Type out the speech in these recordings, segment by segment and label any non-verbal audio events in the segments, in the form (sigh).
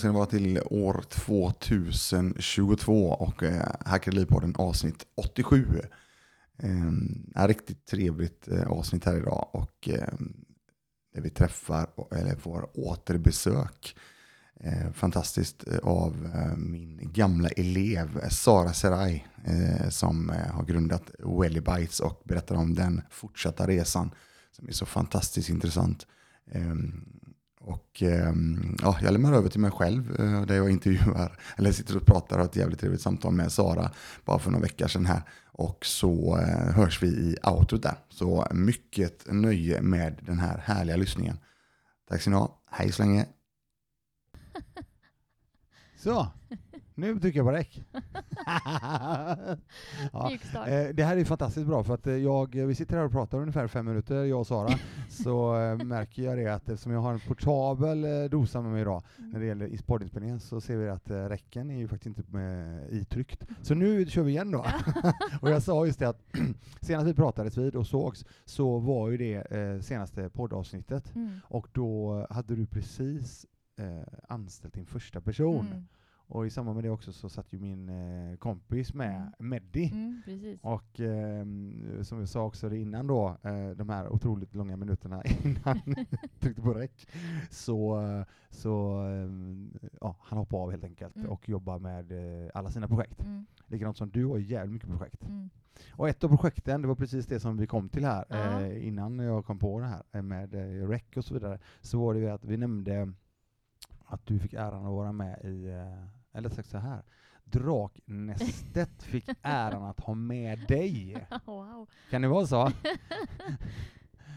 Hej ska ni vara till år 2022 och eh, Hackade Livpodden avsnitt 87. Eh, riktigt trevligt eh, avsnitt här idag och eh, där vi träffar, eller får återbesök eh, fantastiskt eh, av eh, min gamla elev eh, Sara Serai eh, som eh, har grundat Welly Bites och berättar om den fortsatta resan som är så fantastiskt intressant. Ehm, och ehm, ja, jag lämnar över till mig själv eh, där jag intervjuar, (laughs) eller sitter och pratar och har ett jävligt trevligt samtal med Sara bara för några veckor sedan här. Och så eh, hörs vi i outrot där. Så mycket nöje med den här härliga lyssningen. Tack ska ni ha. Hej så länge. (laughs) Så, nu trycker jag på räck. (laughs) ja, eh, det här är fantastiskt bra för att eh, jag, vi sitter här och pratar ungefär fem minuter, jag och Sara, (laughs) så eh, märker jag det att eftersom jag har en portabel dosa med mig idag när det gäller poddinspelningen så ser vi att räcken är ju faktiskt inte med itryckt. Så nu kör vi igen då. (laughs) och jag sa just det att (clears throat) senast vi pratades vid och sågs så var ju det senaste poddavsnittet Mm. och då hade du precis anställt din första person. Mm. Och i samband med det också så satt ju min eh, kompis med, Mm. Meddi. Mm. Och ehm, som vi sa också innan då, eh, de här otroligt långa minuterna (laughs) innan (laughs) tryckte på räck, så, eh, så ehm, ja, han hoppade av helt enkelt Mm. och jobbar med eh, alla sina projekt. Mm. Likadant som du har jävligt mycket projekt. Mm. Och ett av projekten, det var precis det som vi kom till här, eh, innan jag kom på det här eh, med eh, rec och så vidare, så var det ju att vi nämnde att du fick äran att vara med i, eh, eller sagt så här, Draknästet fick (laughs) äran att ha med dig. (laughs) wow. Kan det vara så? (laughs)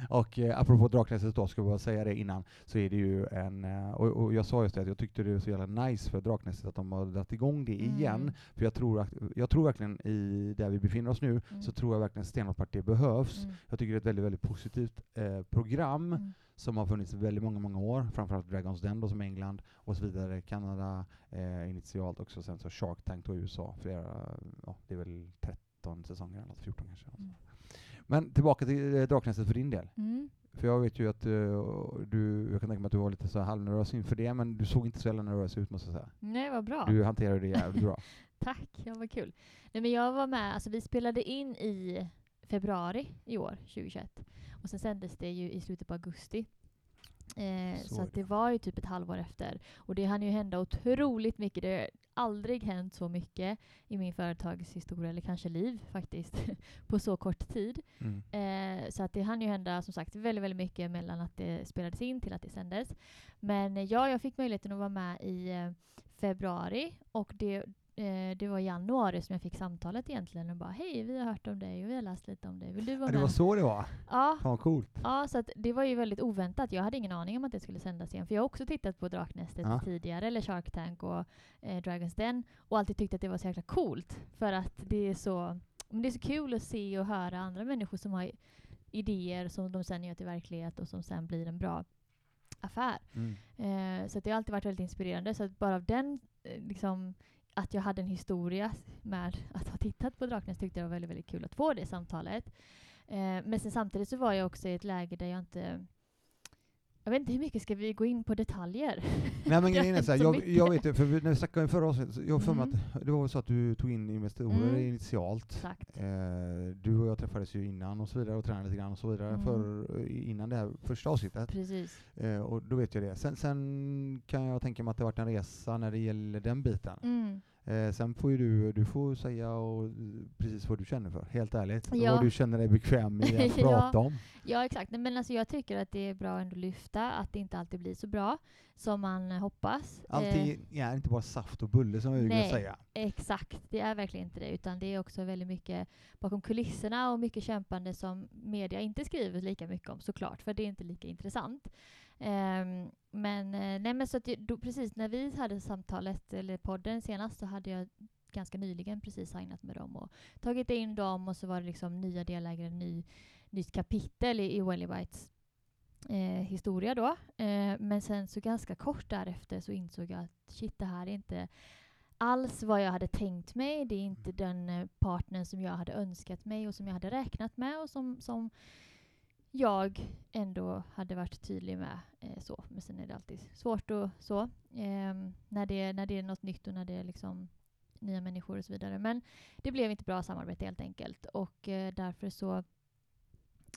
Och eh, apropå Draknästet då, ska jag bara säga det innan, så är det ju en, eh, och, och jag sa just det att jag tyckte det var så jävla nice för Draknästet att de har dragit igång det igen, Mm. för jag tror, att, jag tror verkligen i där vi befinner oss nu, Mm. så tror jag verkligen stenhårt att det behövs. Mm. Jag tycker det är ett väldigt, väldigt positivt eh, program Mm. Som har funnits väldigt många, många år, framförallt Dragons Den då, som England, och så vidare, Kanada eh, initialt också, sen så Shark Tank i USA, flera, ja, det är väl 13 säsonger eller något, 14 kanske. Mm. Men tillbaka till eh, Draknästet för din del. Mm. För jag vet ju att eh, du, jag kan tänka mig att du var lite så halvnervös inför det, men du såg inte så jävla nervös ut måste jag säga. Nej, vad bra. Du hanterade det jävligt bra. (laughs) Tack, ja, vad kul. Nej, men jag var med, alltså vi spelade in i februari i år, 2021. Och sen sändes det ju i slutet på augusti. Eh, Så så det var ju typ ett halvår efter. Och det hann ju hända otroligt mycket. Det har aldrig hänt så mycket i min företagshistoria, eller kanske liv faktiskt, (laughs) på så kort tid. Mm. Eh, så att det hann ju hända som sagt väldigt, väldigt mycket mellan att det spelades in till att det sändes. Men eh, ja, jag fick möjligheten att vara med i eh, februari och det, eh, det var i januari som jag fick samtalet egentligen och bara hej, vi har hört om dig och vi har läst lite om dig. Vill du vara Ja, det var så det var? Ja, Fan coolt. ja, så det var ju väldigt oväntat. Jag hade ingen aning om att det skulle sändas igen. För jag har också tittat på Draknästet Ja. tidigare, eller Shark Tank och eh, Dragons Den och alltid tyckt att det var så jäkla coolt. För att det är så, men det är så kul att se och höra andra människor som har idéer som de sen gör till verklighet och som sen blir en bra affär. Mm. Eh, så det har alltid varit väldigt inspirerande. Så att bara av den, eh, liksom, att jag hade en historia med att ha tittat på Draknäs tyckte jag var väldigt, väldigt kul att få det samtalet. Eh, men sen samtidigt så var jag också i ett läge där jag inte jag vet inte hur mycket ska vi gå in på detaljer? Nej men grejen är (laughs) så här, jag, jag vet ju, för när vi snackade förra avsnittet, jag för mig Mm. att det var så att du tog in investerare Mm. initialt. Eh, du och jag träffades ju innan och så vidare och tränade lite grann och så vidare Mm. för, eh, innan det här första avsnittet. Precis. Eh, och då vet jag det. Sen, sen kan jag tänka mig att det har varit en resa när det gäller den biten. Eh, sen får ju du, du får säga och, precis vad du känner för, helt ärligt. Ja. Vad du känner dig bekväm i att (laughs) Ja. prata om. Ja, exakt. Nej, Men alltså, jag tycker att det är bra ändå att lyfta att det inte alltid blir så bra som man eh, hoppas. Eh, Allting är inte bara saft och bulle som vill Nej. säga. Exakt, det är verkligen inte det. Utan det är också väldigt mycket bakom kulisserna och mycket kämpande som media inte skriver lika mycket om såklart, för det är inte lika intressant. Ehm, men, eh, nej, men så att då, precis när vi hade samtalet, eller podden senast, så hade jag ganska nyligen precis signat med dem och tagit in dem och så var det liksom nya delägare, ny, nytt kapitel i, i Welly Bites eh, historia då. Eh, men sen så ganska kort därefter så insåg jag att shit, det här är inte alls vad jag hade tänkt mig. Det är inte den eh, partnern som jag hade önskat mig och som jag hade räknat med och som, som jag ändå hade varit tydlig med eh, så. Men sen är det alltid svårt och så. Eh, när, det, när det är något nytt och när det är liksom nya människor och så vidare. Men det blev inte bra samarbete helt enkelt. Och eh, därför så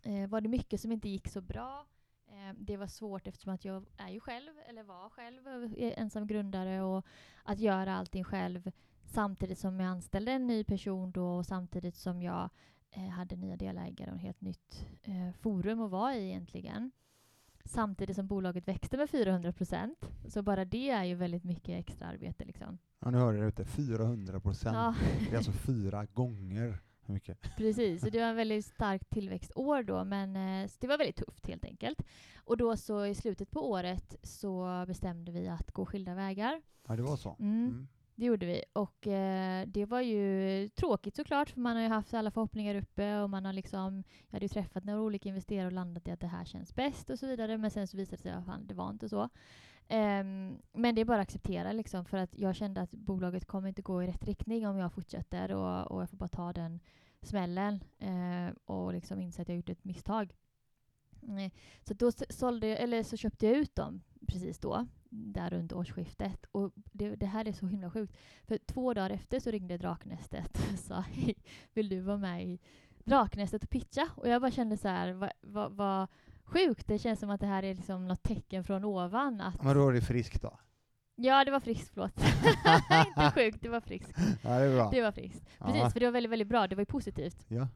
eh, var det mycket som inte gick så bra. Eh, det var svårt eftersom att jag är ju själv, eller var själv, ensam grundare och att göra allting själv samtidigt som jag anställde en ny person då och samtidigt som jag hade nya delägare och ett helt nytt eh, forum att vara i egentligen. Samtidigt som bolaget växte med 400 procent. Så bara det är ju väldigt mycket extra arbete. Liksom. Ja, nu hör det ute. 400 procent. Ja, Det är alltså fyra gånger mycket. precis. Så det var en väldigt starkt tillväxtår då, men eh, det var väldigt tufft helt enkelt. Och då så i slutet på året så bestämde vi att gå skilda vägar. Ja, det var så. Mm. Mm. Det gjorde vi. Och eh, det var ju tråkigt såklart, för man har ju haft alla förhoppningar uppe och man har liksom, jag hade ju träffat några olika investerare och landat i att det här känns bäst och så vidare. Men sen så visade det sig att fan, det var inte så. Ehm, men det är bara att acceptera liksom, för att jag kände att bolaget kommer inte gå i rätt riktning om jag fortsätter och, och jag får bara ta den smällen eh, och liksom inse att jag gjort ett misstag. Mm, Så då sålde jag, eller så köpte jag ut dem precis då, där runt årsskiftet. Och det, det här är så himla sjukt. För två dagar efter så ringde Draknästet (laughs) och sa hej, vill du vara med i Draknästet och pitcha? Och jag bara kände så här, vad va, va sjukt. Det känns som att det här är liksom något tecken från ovan. Att, Men då är det friskt då? ja, det var friskt, förlåt. (laughs) Inte sjukt, det var friskt. Ja, det. Det var friskt. Precis, Ja. för det var väldigt, väldigt bra. Det var ju positivt. Ja.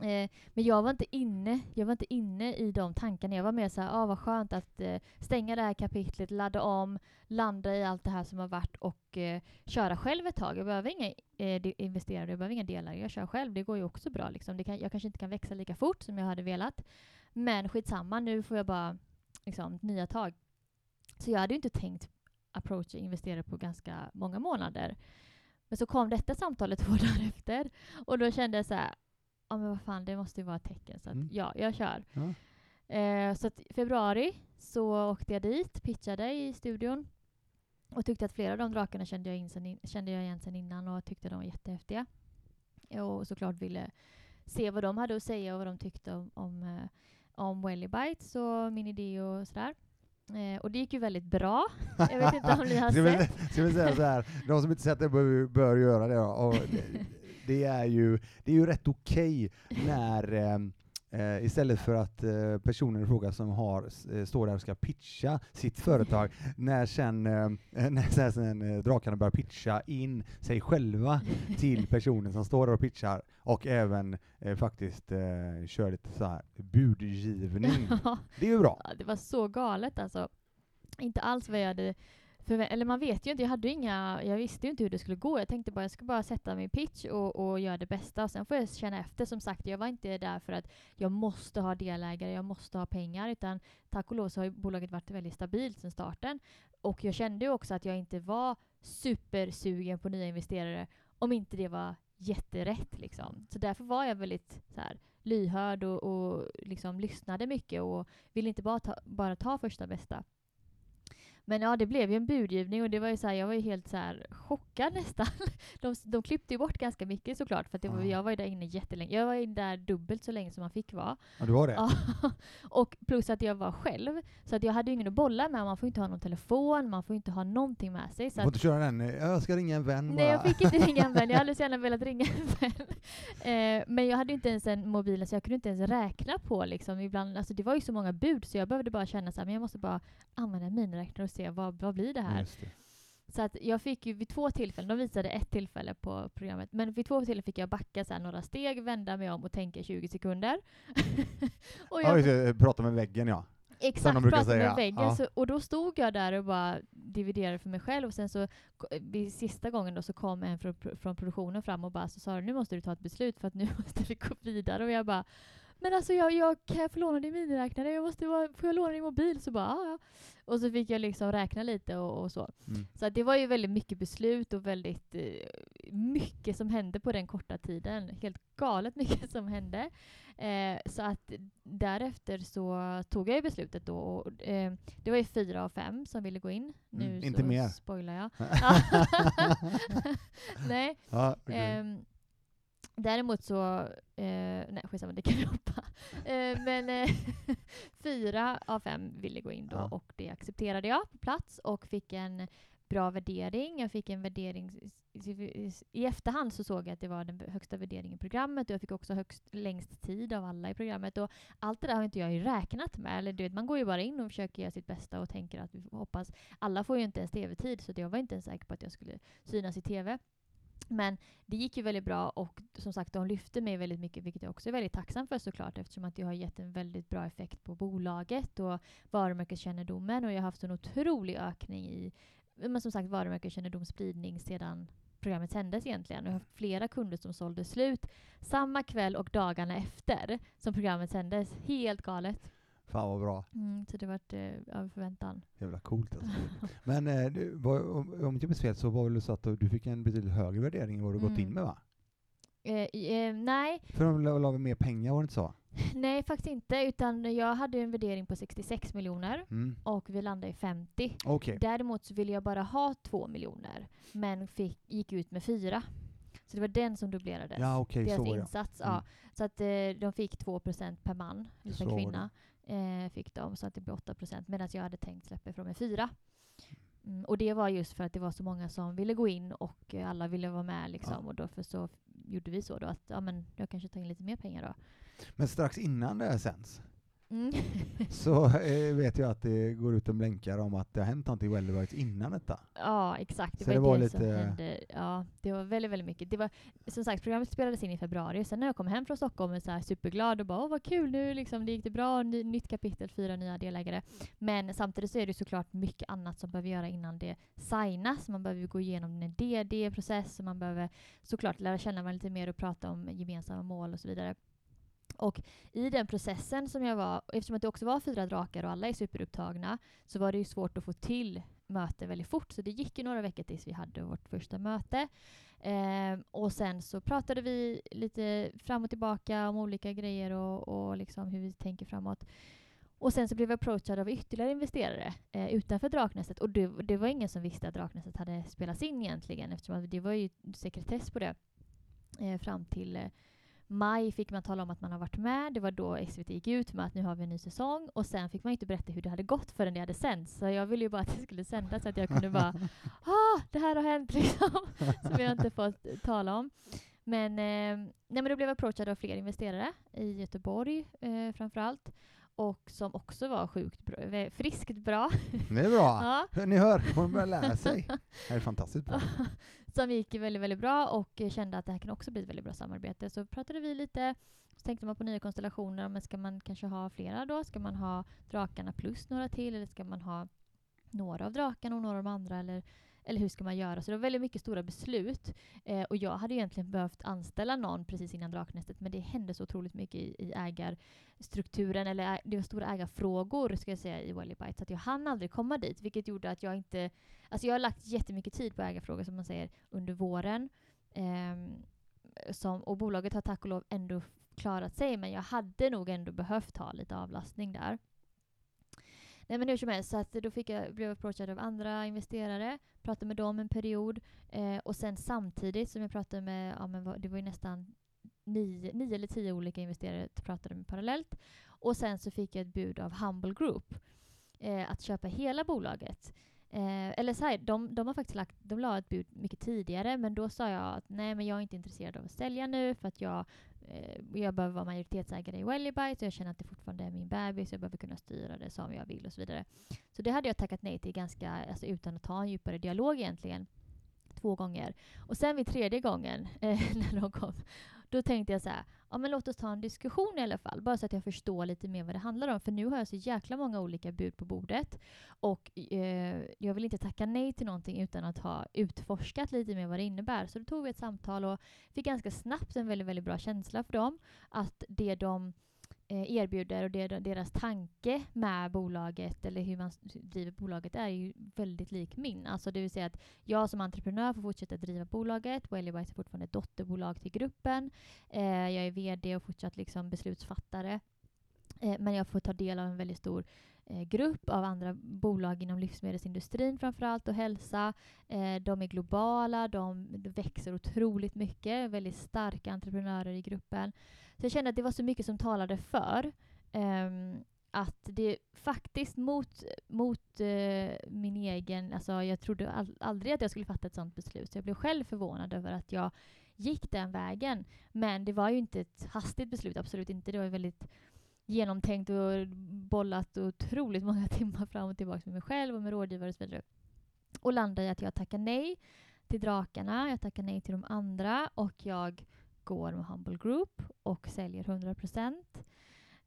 Eh, men jag var inte inne jag var inte inne i de tankarna. Jag var mer såhär, ah, vad skönt att eh, stänga det här kapitlet, ladda om, landa i allt det här som har varit och eh, köra själv ett tag. Jag behöver inga eh, investerare, jag behöver inga delar. Jag kör själv, det går ju också bra. Liksom. Det kan, jag kanske inte kan växa lika fort som jag hade velat. Men skitsamma, nu får jag bara liksom, nya tag. Så jag hade ju inte tänkt approacha investerare på ganska många månader. Men så kom detta samtalet (laughs) två dagar efter och då kände jag så här, ja men vad fan, det måste ju vara ett tecken. Så att, Mm. ja, jag kör. Ja. Eh, så i februari så åkte jag dit, pitchade i studion och tyckte att flera av de drakarna kände jag, in sen kände jag igen sen innan och tyckte de var jättehäftiga. Och såklart ville se vad de hade att säga och vad de tyckte om, om, eh, om Welly Bites och min idé och sådär. Eh, och det gick ju väldigt bra. Jag vet inte om ni har (laughs) Ska vi, sett. ska vi säga så här, de som inte sett det bör, bör göra det. Och (laughs) det, är ju, det är ju rätt okej när eh, eh, istället för att eh, personen i fråga som har, eh, står där och ska pitcha sitt företag, när sen, eh, (laughs) när sen, drakarna börjar pitcha in sig själva till (laughs) personen som står där och pitchar och även faktiskt kör lite så här budgivning. (laughs) Det är ju bra. Ja, det var så galet alltså. Inte alls vad jag hade för, eller man vet ju inte, jag hade inga, jag visste ju inte hur det skulle gå. Jag tänkte bara, jag ska bara sätta min pitch och, och göra det bästa. Och sen får jag känna efter. Som sagt, jag var inte där för att jag måste ha delägare, jag måste ha pengar. Utan tack och lov så har ju bolaget varit väldigt stabilt sedan starten. Och jag kände ju också att jag inte var supersugen på nya investerare om inte det var jätterätt. Liksom. Så därför var jag väldigt så här, lyhörd och, och liksom lyssnade mycket och ville inte bara ta, bara ta första bästa. Men ja, det blev ju en budgivning och det var ju så här, jag var ju helt så här chockad (laughs) nästan. De, de klippte ju bort ganska mycket såklart för att var, Ja. jag var ju där inne jättelänge. Jag var ju där dubbelt så länge som man fick vara. Ja, du har det? Ja. (laughs) och plus att jag var själv. Så att jag hade ju ingen att bolla med. Man får inte ha någon telefon, man får inte ha någonting med sig. Så att, får inte köra den, jag ska ringa en vän Nej, bara. jag fick inte ringa en vän. Jag hade (laughs) så gärna velat ringa en vän. Eh, men jag hade inte ens en mobil, så jag kunde inte ens räkna på liksom. Ibland, alltså det var ju så många bud, så jag behövde bara känna så här, men jag måste bara använda miniräknare se vad, vad blir det här. Det. Så att jag fick ju vid två tillfällen, de visade ett tillfälle på programmet, men vid två tillfällen fick jag backa så några steg, vända mig om och tänka 20 sekunder. (laughs) och Ja, jag just det, prata med väggen ja. Exakt, pratade säga. med väggen. Ja. Så, och då stod jag där och bara dividerade för mig själv. Och sen så k- vid sista gången då så kom en från, från produktionen fram och bara så sa nu måste du ta ett beslut för att nu (laughs) måste vi gå vidare. Och jag bara men alltså jag, jag kan jag få låna din miniräknare? Jag måste vara, får jag låna din mobil? Så bara ja. Och så fick jag liksom räkna lite och, och så. Mm. Så det var ju väldigt mycket beslut och väldigt eh, mycket som hände på den korta tiden. Helt galet (laughs) mycket som hände. Eh, så att därefter så tog jag ju beslutet då. Och, eh, det var ju fyra av fem som ville gå in. Nu Mm, inte mer. spoilar jag. (laughs) (laughs) Nej. ja, okej. Däremot så, eh, nej skitsamma det kan vi hoppa. (laughs) Eh, men eh, (laughs) fyra av fem ville gå in då Ja. och det accepterade jag på plats och fick en bra värdering. Jag fick en värdering i efterhand så såg jag att det var den högsta värderingen i programmet och jag fick också högst, längst tid av alla i programmet. Och allt det där har inte jag ju räknat med. Eller du vet, man går ju bara in och försöker göra sitt bästa och tänker att vi hoppas. Alla får ju inte ens tv-tid så jag var inte ens säker på att jag skulle synas i tv. Men det gick ju väldigt bra och som sagt de lyfte mig väldigt mycket vilket jag också är väldigt tacksam för såklart eftersom att det har gett en väldigt bra effekt på bolaget och varumärkeskännedomen och jag har haft en otrolig ökning i men som sagt varumärkeskännedom spridning sedan programmet sändes egentligen. Jag har haft flera kunder som sålde slut samma kväll och dagarna efter som programmet sändes. Helt galet. Fan vad bra. Mm, så det har varit eh, över förväntan. Jävla coolt alltså. (laughs) Men eh, du, var, om, om inte jag minns fel så var det så att du fick en betydligt högre värdering än vad du gått Mm. in med va? Eh, eh, nej, För de la, la mer pengar var det inte så? (laughs) nej faktiskt inte. Utan jag hade en värdering på 66 miljoner Mm. och vi landade i 50. Okej. Däremot så ville jag bara ha 2 miljoner men fick, gick ut med 4. Så det var den som dubblerades. Ja okej, Deras så insats. Mm. Ja. Så att eh, de fick 2% per man, eller Så per kvinna. Eh, fick de, så att det blev 8% medan jag hade tänkt släppa ifrån mig 4. Mm, och det var just för att det var så många som ville gå in och alla ville vara med liksom. Ja. Och därför så gjorde vi så då att ja, men jag kanske tar in lite mer pengar då. Men strax innan det här sänds Mm. (laughs) så eh, vet jag att det går ut en blänkare om att det har hänt någonting i Wellibites innan detta. Ja, exakt. Det Så var, det var det lite- som hände. Ja, det var väldigt, väldigt mycket. Det var, som sagt, programmet spelades in i februari. Sen när jag kom hem från Stockholm så här superglad och bara åh vad kul nu liksom, det gick det bra, ny, nytt kapitel, fyra nya delägare. Men samtidigt så är det såklart mycket annat som behöver göra innan det signas. Man behöver gå igenom en DD-process och man behöver såklart lära känna varandra lite mer och prata om gemensamma mål och så vidare. Och i den processen som jag var, eftersom att det också var fyra drakar och alla är superupptagna, så var det ju svårt att få till möte väldigt fort. Så det gick ju några veckor tills vi hade vårt första möte. Ehm, och sen så pratade vi lite fram och tillbaka om olika grejer och, och liksom hur vi tänker framåt. Och sen så blev vi approachade av ytterligare investerare eh, utanför Draknästet. Och det, det var ingen som visste att Draknästet hade spelats in egentligen eftersom att det var ju sekretess på det eh, fram till eh, maj fick man tala om att man har varit med. Det var då SVT gick ut med att nu har vi en ny säsong. Och sen fick man inte berätta hur det hade gått förrän det hade sänts. Så jag ville ju bara att det skulle sändas så att jag kunde bara (laughs) ah, det här har hänt liksom. (laughs) Som jag inte fått tala om. Men, eh, nej, men då blev jag approachad av fler investerare i Göteborg eh, framförallt. Och som också var sjukt bra, eh, friskt bra. Det är bra. (laughs) Ja. Ni hör, hon börjar lära sig. Det är fantastiskt bra som gick väldigt, väldigt bra och kände att det här kan också bli ett väldigt bra samarbete. Så pratade vi lite, så tänkte man på nya konstellationer. Men ska man kanske ha flera då? Ska man ha drakarna plus några till? Eller ska man ha några av drakarna och några av de andra? Eller, eller hur ska man göra? Så det var väldigt mycket stora beslut. Eh, och jag hade egentligen behövt anställa någon precis innan Draknästet. Men det hände så otroligt mycket i, i ägarstrukturen. Eller det var stora ägarfrågor ska jag säga i Wellybite. Så att jag hann aldrig komma dit. Vilket gjorde att jag inte Alltså jag har lagt jättemycket tid på ägarfrågor som man säger under våren. Eh, som, och bolaget har tack och lov ändå klarat sig men jag hade nog ändå behövt ha lite avlastning där. Nej men hur som helst, så att då fick jag, blev jag approachad av andra investerare, pratade med dem en period eh, och sen samtidigt som jag pratade med, ja men det var ju nästan nio, nio eller tio olika investerare jag pratade med parallellt. Och sen så fick jag ett bud av Humble Group eh, att köpa hela bolaget. Eh, eller så här, de, de har faktiskt lagt, de la ett bud mycket tidigare men då sa jag att nej men jag är inte intresserad av att sälja nu för att jag, Eh, jag behöver vara majoritetsägare i Wellybite och jag känner att det fortfarande är min bebis jag behöver kunna styra det som jag vill och så vidare. Så det hade jag tackat nej till ganska, alltså utan att ta en djupare dialog egentligen. Två gånger. Och sen vid tredje gången (laughs) eh, när de kom då tänkte jag så här, ja men låt oss ta en diskussion i alla fall, bara så att jag förstår lite mer vad det handlar om. För nu har jag så jäkla många olika bud på bordet och eh, jag vill inte tacka nej till någonting utan att ha utforskat lite mer vad det innebär. Så då tog vi ett samtal och fick ganska snabbt en väldigt, väldigt bra känsla för dem. Att det de Eh, erbjuder och det, deras tanke med bolaget eller hur man driver bolaget är ju väldigt lik min. Alltså det vill säga att jag som entreprenör får fortsätta driva bolaget. Wellywise är fortfarande ett dotterbolag till gruppen. Eh, jag är VD och fortsatt liksom beslutsfattare. Eh, men jag får ta del av en väldigt stor eh, grupp av andra bolag inom livsmedelsindustrin framförallt och hälsa. Eh, de är globala, de, de växer otroligt mycket, väldigt starka entreprenörer i gruppen. Så jag kände att det var så mycket som talade för um, att det faktiskt mot, mot uh, min egen... Alltså jag trodde all, aldrig att jag skulle fatta ett sånt beslut. Så jag blev själv förvånad över att jag gick den vägen. Men det var ju inte ett hastigt beslut, absolut inte. Det var väldigt genomtänkt och bollat otroligt (laughs) många timmar fram och tillbaka med mig själv och med rådgivare och så vidare. Och landade i att jag tackar nej till drakarna, jag tackar nej till de andra och jag går med Humble Group och säljer 100 procent.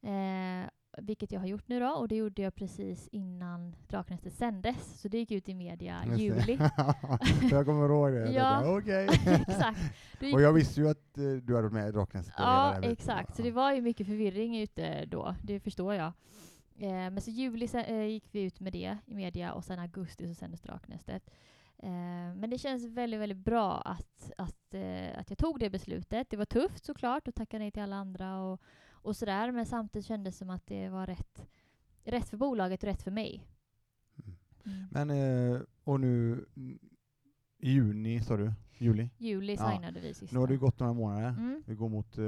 Eh, vilket jag har gjort nu då och det gjorde jag precis innan Draknästet sändes. Så det gick ut i media i juli. (laughs) jag kommer ihåg det. ja, okay. (laughs) exakt. (laughs) Och jag visste ju att uh, du hade varit med i Draknästet. Ja, exakt. Så det var ju mycket förvirring ute då, det förstår jag. Eh, men så juli eh, gick vi ut med det i media och sen augusti så sändes Draknästet. Eh, men det känns väldigt, väldigt bra att, att, eh, att jag tog det beslutet. Det var tufft såklart att tacka nej till alla andra och och sådär. Men samtidigt kändes det som att det var rätt, rätt för bolaget och rätt för mig. Mm. mm. Men, eh, och nu i juni sa du? Juli? Juli signade ja. vi sista. Nu har det gått några månader. Mm. Vi går mot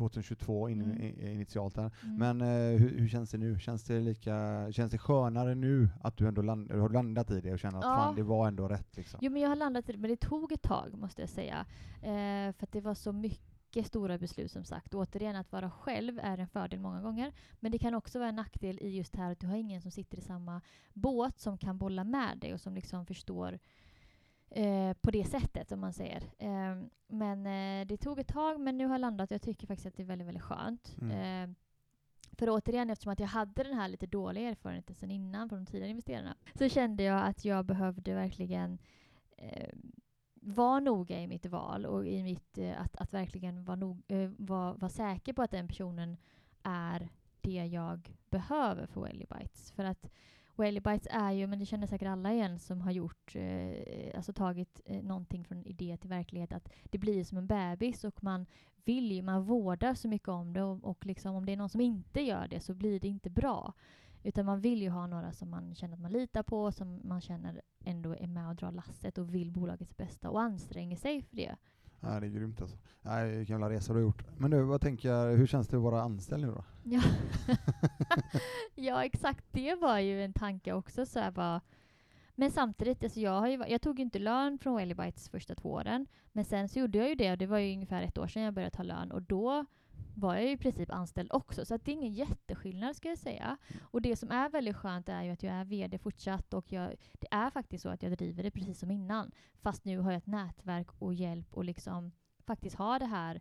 2022 eh, in, mm. initialt här. Mm. Men eh, hur, hur, känns det nu? Känns det lika, känns det skönare nu att du ändå land, har landat i det och känner att ja. fan, det var ändå rätt? Liksom? Jo, men jag har landat i det, men det tog ett tag måste jag säga. Eh, för att det var så mycket stora beslut som sagt. Återigen, att vara själv är en fördel många gånger. Men det kan också vara en nackdel i just här att du har ingen som sitter i samma båt som kan bolla med dig och som liksom förstår eh, på det sättet, om man säger. Eh, men eh, det tog ett tag, men nu har jag landat. Jag tycker faktiskt att det är väldigt, väldigt skönt. Mm. Eh, för återigen, eftersom att jag hade den här lite dåliga erfarenheten sedan innan från de tidigare investerarna, så kände jag att jag behövde verkligen eh, var noga i mitt val och i mitt, eh, att, att verkligen vara eh, var, var säker på att den personen är det jag behöver för Wellybites. För att Wellybites är ju, men det känner säkert alla igen som har gjort, eh, alltså tagit eh, någonting från idé till verklighet, att det blir som en bebis och man vill ju, man vårdar så mycket om det och, och liksom om det är någon som inte gör det så blir det inte bra. Utan man vill ju ha några som man känner att man litar på, som man känner ändå är med och drar lasset och vill bolagets bästa och anstränger sig för det. Ja, det är grymt alltså. Ja, vilken jävla resa du har gjort. Men nu, vad tänker jag, hur känns det att vara anställd nu då? Ja, (laughs) ja exakt. Det var ju en tanke också. Så här, bara, men samtidigt, alltså jag, har ju, jag tog ju inte lön från Wellybites första två åren. Men sen så gjorde jag ju det och det var ju ungefär ett år sedan jag började ta lön och då var jag i princip anställd också. Så det är ingen jätteskillnad ska jag säga. Och det som är väldigt skönt är ju att jag är VD fortsatt och jag, det är faktiskt så att jag driver det precis som innan. Fast nu har jag ett nätverk och hjälp och liksom faktiskt ha det här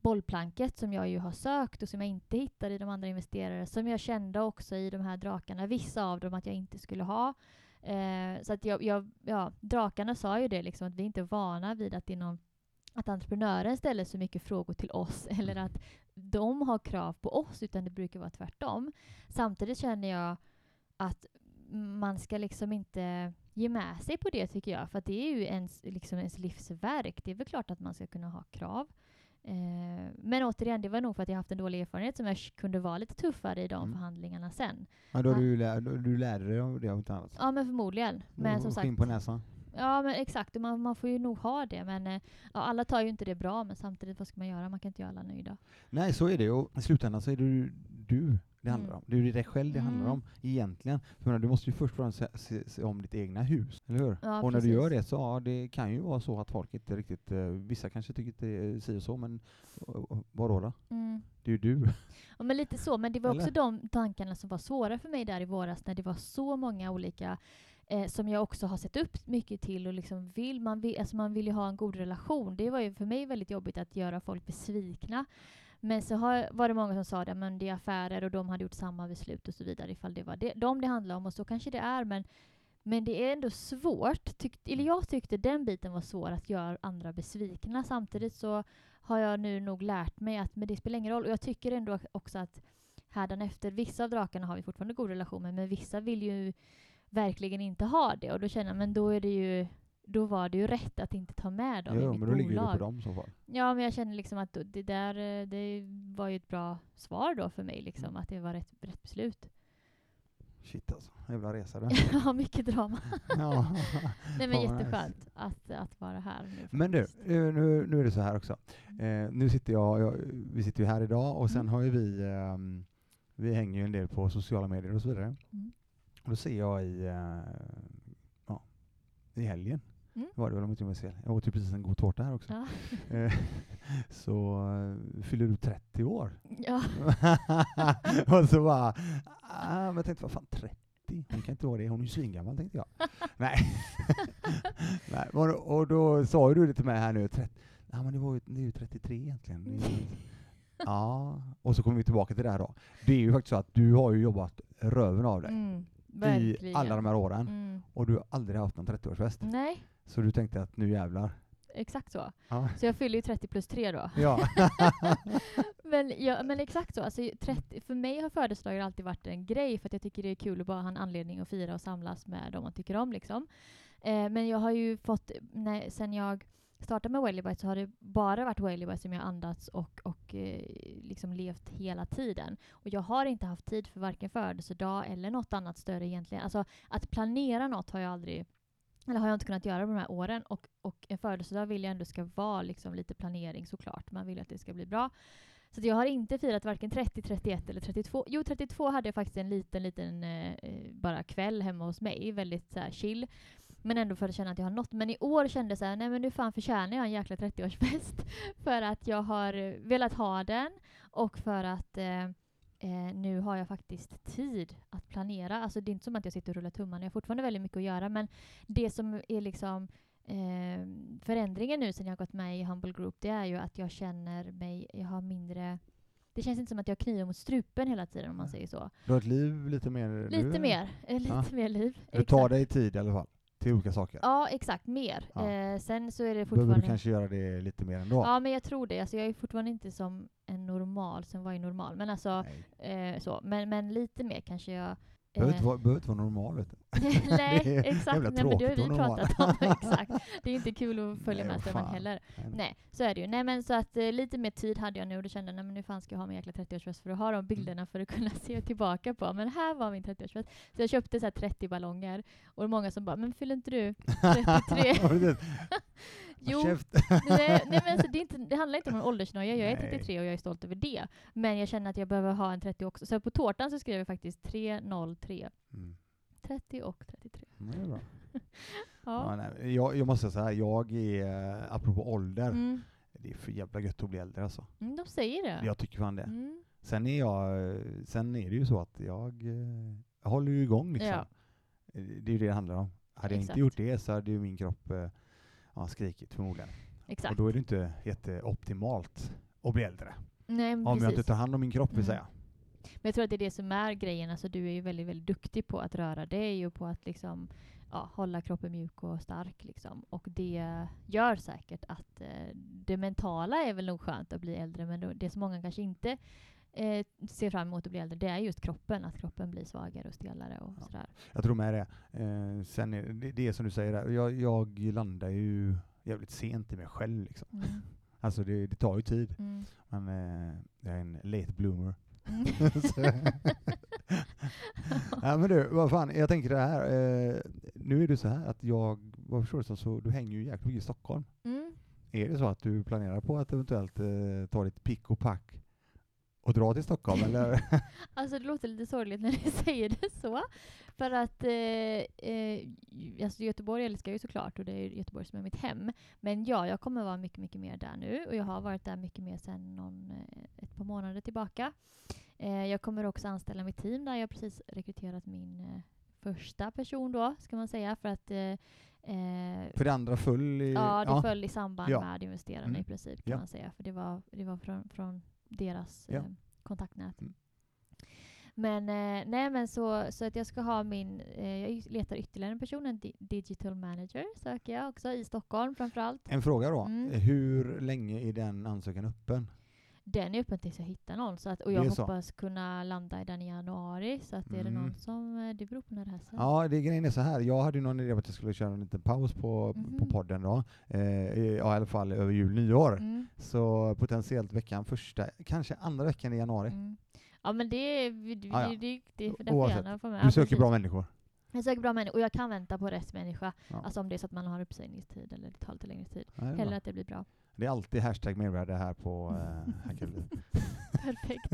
bollplanket som jag ju har sökt och som jag inte hittade i de andra investerare som jag kände också i de här drakarna, vissa av dem att jag inte skulle ha. Eh, så att jag, jag, ja, drakarna sa ju det liksom att vi inte är vana vid att det är någon att entreprenören ställer så mycket frågor till oss (laughs) eller att de har krav på oss, utan det brukar vara tvärtom. Samtidigt känner jag att man ska liksom inte ge med sig på det tycker jag, för det är ju ens, liksom ens livsverk. Det är väl klart att man ska kunna ha krav. Eh, men återigen, det var nog för att jag haft en dålig erfarenhet som jag kunde vara lite tuffare i de mm. förhandlingarna sen. Ja, då du, lär, du lärde dig av det inte annat? Ja, men förmodligen. Men som sagt, på näsan? Ja, men exakt. Man, man får ju nog ha det. Men eh, ja, alla tar ju inte det bra, men samtidigt, vad ska man göra? Man kan inte göra alla nöjda. Nej, så är det. Och i slutändan så är det ju du det handlar mm. om. Det är dig själv det mm. handlar om, egentligen. För du måste ju först och främst se, se, se, om ditt egna hus, eller hur? Ja, och när du gör det så, ja, det kan ju vara så att folk inte riktigt, eh, vissa kanske tycker att det är si och så, men vadå då? Mm. Det är ju du. Ja, men lite så, men det var eller? också de tankarna som var svåra för mig där i våras, när det var så många olika eh, som jag också har sett upp mycket till och liksom vill, man vill, alltså man vill ju ha en god relation. Det var ju för mig väldigt jobbigt att göra folk besvikna. Men så har, var det många som sa att det är affärer och de hade gjort samma beslut och så vidare ifall det var det, dem det handlade om och så kanske det är men men det är ändå svårt, tyck, eller jag tyckte den biten var svår att göra andra besvikna. Samtidigt så har jag nu nog lärt mig att men det spelar ingen roll. Och jag tycker ändå också att hädanefter, vissa av drakarna har vi fortfarande god relation med, men vissa vill ju verkligen inte ha det. Och då känner jag, men då är det ju då var det ju rätt att inte ta med dem jo, i mitt men då bolag. ligger det på dem så fall. Ja, men jag känner liksom att det där det var ju ett bra svar då för mig, liksom, mm. att det var rätt, rätt beslut. Shit alltså, jävla resa du. (laughs) Ja, mycket drama. (laughs) ja. (laughs) Nej men nice. jätteskönt att, att vara här nu. Men du, eh, nu, nu är det så här också. Eh, nu sitter jag, jag, vi sitter ju här idag och sen Mm. har ju vi, ehm, vi hänger ju en del på sociala medier och så vidare. Mm. Och då ser jag i, eh, ja, i helgen, Mm. var det väl om jag inte minns fel. Jag åt ju precis en god tårta här också. Ja. (laughs) Eh, så eh, fyller du 30 år. ja. (laughs) och så bara, ah, men jag tänkte vad fan 30? Hon kan inte vara det, hon är ju svingammal tänkte jag. (laughs) Nej. Nej. Och, då sa du det till mig här nu, 30, ja men det var ju, det är ju 33 egentligen. Ja, och så kommer vi tillbaka till det här då. Det är ju faktiskt så att du har ju jobbat röven av dig Mm, i verkligen. alla de här åren Mm. och du har aldrig haft någon 30-årsfest. Nej, Så du tänkte att nu jävlar. exakt så. Ja. Så jag fyller ju 30 plus 3 då. ja. (laughs) Men, ja, men exakt så. Alltså, 30, för mig har födelsedagar alltid varit en grej för att jag tycker det är kul att bara ha en anledning att fira och samlas med de man tycker om. Liksom. Eh, men jag har ju fått, när, sen jag startade med Wellibite så har det bara varit Wellibite som jag andats och, och eh, liksom levt hela tiden. Och jag har inte haft tid för varken födelsedag eller något annat större egentligen. Alltså att planera något har jag aldrig eller har jag inte kunnat göra de här åren. Och, och en födelsedag vill jag ändå ska vara liksom lite planering såklart. Man vill att det ska bli bra. Så att jag har inte firat varken 30, 31 eller 32. Jo, 32 hade jag faktiskt en liten, liten eh, eh, bara kväll hemma hos mig. Väldigt så här, chill. Men ändå för att känna att jag har nått. Men i år kände jag så här, nej men nu fan förtjänar jag en jäkla 30-årsfest. (laughs) för att jag har eh, velat ha den och för att eh, eh, nu har jag faktiskt tid att planera. Alltså det är inte som att jag sitter och rullar tummarna. Jag har fortfarande väldigt mycket att göra. Men det som är liksom eh, förändringen nu sen jag har gått med i Humble Group, det är ju att jag känner mig, jag har mindre det känns inte som att jag knivar mot strupen hela tiden om man säger så. Du har ett liv lite mer Lite nu, mer, eh, lite Ja. mer liv. Du tar dig tid i alla fall, till olika saker. Ja, exakt. Mer. Ja. Eh, sen så är det Behöver fortfarande... du kanske göra det lite mer ändå? Ja, men jag tror det. Alltså, jag är fortfarande inte som en normal, sen var jag normal. Men alltså, eh, så. Men, men lite mer kanske jag... Behöver eh, inte vara, behöver inte vara normal vet. (laughs) Nej, (laughs) exakt. Nej, men det har vi pratat om. (laughs) exakt. Det är inte kul att följa Nej, med strömmen heller. Nej. Nej, så är det ju. Nej, men så att eh, lite mer tid hade jag nu och då kände jag, nu fan ska jag ha min jäkla 30-årsfest för att ha Mm. de bilderna för att kunna se tillbaka på. Men här var min 30-årsfest. Så jag köpte så här 30 ballonger och det är många som bara, men fyller inte du 33? Jo, nej, (laughs) nej men alltså, det, är inte, det handlar inte om någon åldersnoja. Jag är Nej. 33 och jag är stolt över det. Men jag känner att jag behöver ha en 30 också. Så på tårtan så skrev jag faktiskt 303. Mm. 30 och 33. Ja, det är bra. (laughs) Ja. Ja, nej, jag, jag måste säga så här, jag är, eh, apropå ålder, Mm. det är för jävla gött att bli äldre alltså. Mm, de säger det. Jag tycker fan det. Mm. Sen är jag, eh, sen är det ju så att jag, eh, jag håller ju igång liksom. Ja. Eh, Det är ju det det handlar om. Hade jag Exakt. inte gjort det så hade ju min kropp eh, ja, skrikit förmodligen. Exakt. Och då är det inte jätteoptimalt att bli äldre. Nej, Om jag inte precis. tar hand om min kropp vill Mm. säga. Men jag tror att det är det som är grejen. Alltså, du är ju väldigt, väldigt duktig på att röra dig och på att liksom, ja, hålla kroppen mjuk och stark. Liksom. Och det gör säkert att eh, det mentala är väl nog skönt att bli äldre, men det som många kanske inte eh, ser fram emot att bli äldre, det är just kroppen. Att kroppen blir svagare och stelare och Ja. sådär. Jag tror med det. Eh, sen är det, det är som du säger, där, jag, jag landar ju jävligt sent i mig själv. Liksom. Mm. (laughs) Alltså det, det tar ju tid. Mm. Men eh, jag är en late bloomer. Mm. (laughs) Ja, men du, vad fan, jag tänker det här. Eh, nu är det så här att jag, vad förstår du som, så du hänger ju jäkligt mycket i Stockholm. Mm. Är det så att du planerar på att eventuellt eh, ta ditt pick och pack och dra till Stockholm (laughs) eller? Alltså det låter lite sorgligt när ni (laughs) säger det så. För att eh, eh, alltså Göteborg älskar jag ju såklart och det är Göteborg som är mitt hem. Men ja, jag kommer vara mycket, mycket mer där nu och jag har varit där mycket mer sedan någon, eh, ett par månader tillbaka. Eh, jag kommer också anställa mitt team där. Jag har precis rekryterat min eh, första person då, ska man säga. För att eh, eh, För det andra full i... Ja, det föll i samband Ja. med investerarna Mm. i princip kan Ja. man säga. För det var, det var från, från deras Ja. eh, kontaktnät. Mm. Men nej, nej men så, så att jag ska ha min, eh, jag letar ytterligare en person, en di- digital manager söker jag också i Stockholm framförallt. En fråga då. Mm. Hur länge är den ansökan öppen? Den är öppen tills jag hittar någon. Så att, och jag så. hoppas kunna landa i den i januari. Så att är det Mm. någon som, eh, det beror på när det här sänds. Ja, det grejen är så här. Jag hade ju någon idé om att jag skulle köra en liten paus på, på Mhm. podden då. Eh, i- ja, i alla fall över jul nyår. Mm. Så potentiellt veckan första, kanske andra veckan i januari. Mm. Ja men det är det, Ja, ja. det, det, det, får Oavsett. gärna få med. Du Ja, söker precis. bra människor. Jag söker bra människor och jag kan vänta på rätt människa. Ja. Alltså om det är så att man har uppsägningstid eller det tar lite längre tid. Ja, bra. Hellre att det blir bra. Det är alltid hashtag mervärde här på Hackerliv. (laughs) Perfekt.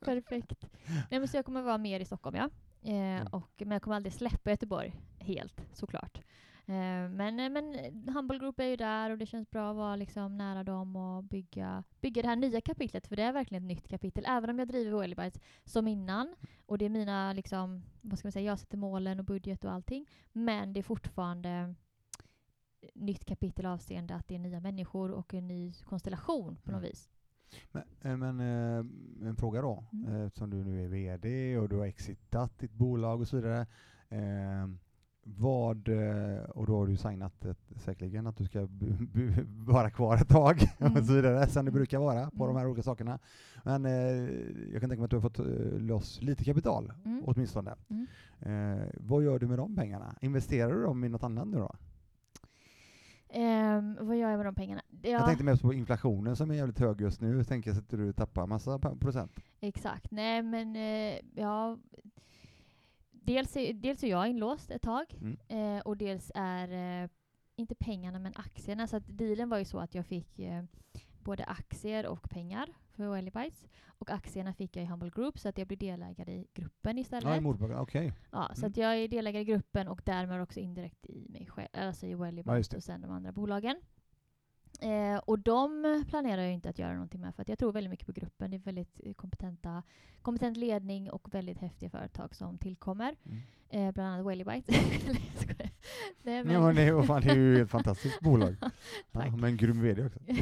Perfekt. Nej, men så jag kommer vara mer i Stockholm, ja. Eh, Mm. och, men jag kommer aldrig släppa Göteborg helt, såklart. Eh, men, eh, men Humble Group är ju där och det känns bra att vara liksom nära dem och bygga, bygga det här nya kapitlet, för det är verkligen ett nytt kapitel. Även om jag driver Wellybites som innan, och det är mina, liksom, vad ska man säga, jag sätter målen och budget och allting, men det är fortfarande nytt kapitel avseende att det är nya människor och en ny konstellation på något Mm. vis. Men, eh, men eh, en fråga då, Mm. eh, eftersom du nu är VD och du har exitat ditt bolag och så vidare. Vad, och då har du signat ett, säkerligen att du ska b- b- (laughs) vara kvar ett tag Mm. (laughs) och så vidare, som det brukar vara på Mm. de här olika sakerna. Men eh, jag kan tänka mig att du har fått loss lite kapital, Mm. åtminstone. Mm. Eh, vad gör du med de pengarna? Investerar du dem i något annat nu då? Ehm, vad gör jag med de pengarna? Ja, Jag tänkte mest på inflationen som är jävligt hög just nu. Tänker jag att du tappar massa procent. exakt. Nej, men eh, ja... Dels är, dels är jag inlåst ett tag Mm. eh, och dels är eh, inte pengarna men aktierna. Så att dealen var ju så att jag fick både aktier och pengar för Wellybites. Och aktierna fick jag i Humble Group så att jag blir delägare i gruppen istället. Ja, i moderbolaget. Okej. Ja, så Mm. att jag är delägare i gruppen och därmed också indirekt i mig själv, alltså i Ja, just Wellybites det. och sen de andra bolagen. Eh, och de planerar jag inte att göra någonting med för att jag tror väldigt mycket på gruppen. Det är väldigt eh, kompetenta, kompetent ledning och väldigt häftiga företag som tillkommer. Mm. Eh, bland annat Wellybites. (laughs) Nej. Nej, men- det, är- vad fan, det är ju ett fantastiskt bolag. (laughs) Ja, men grym VD också. (laughs)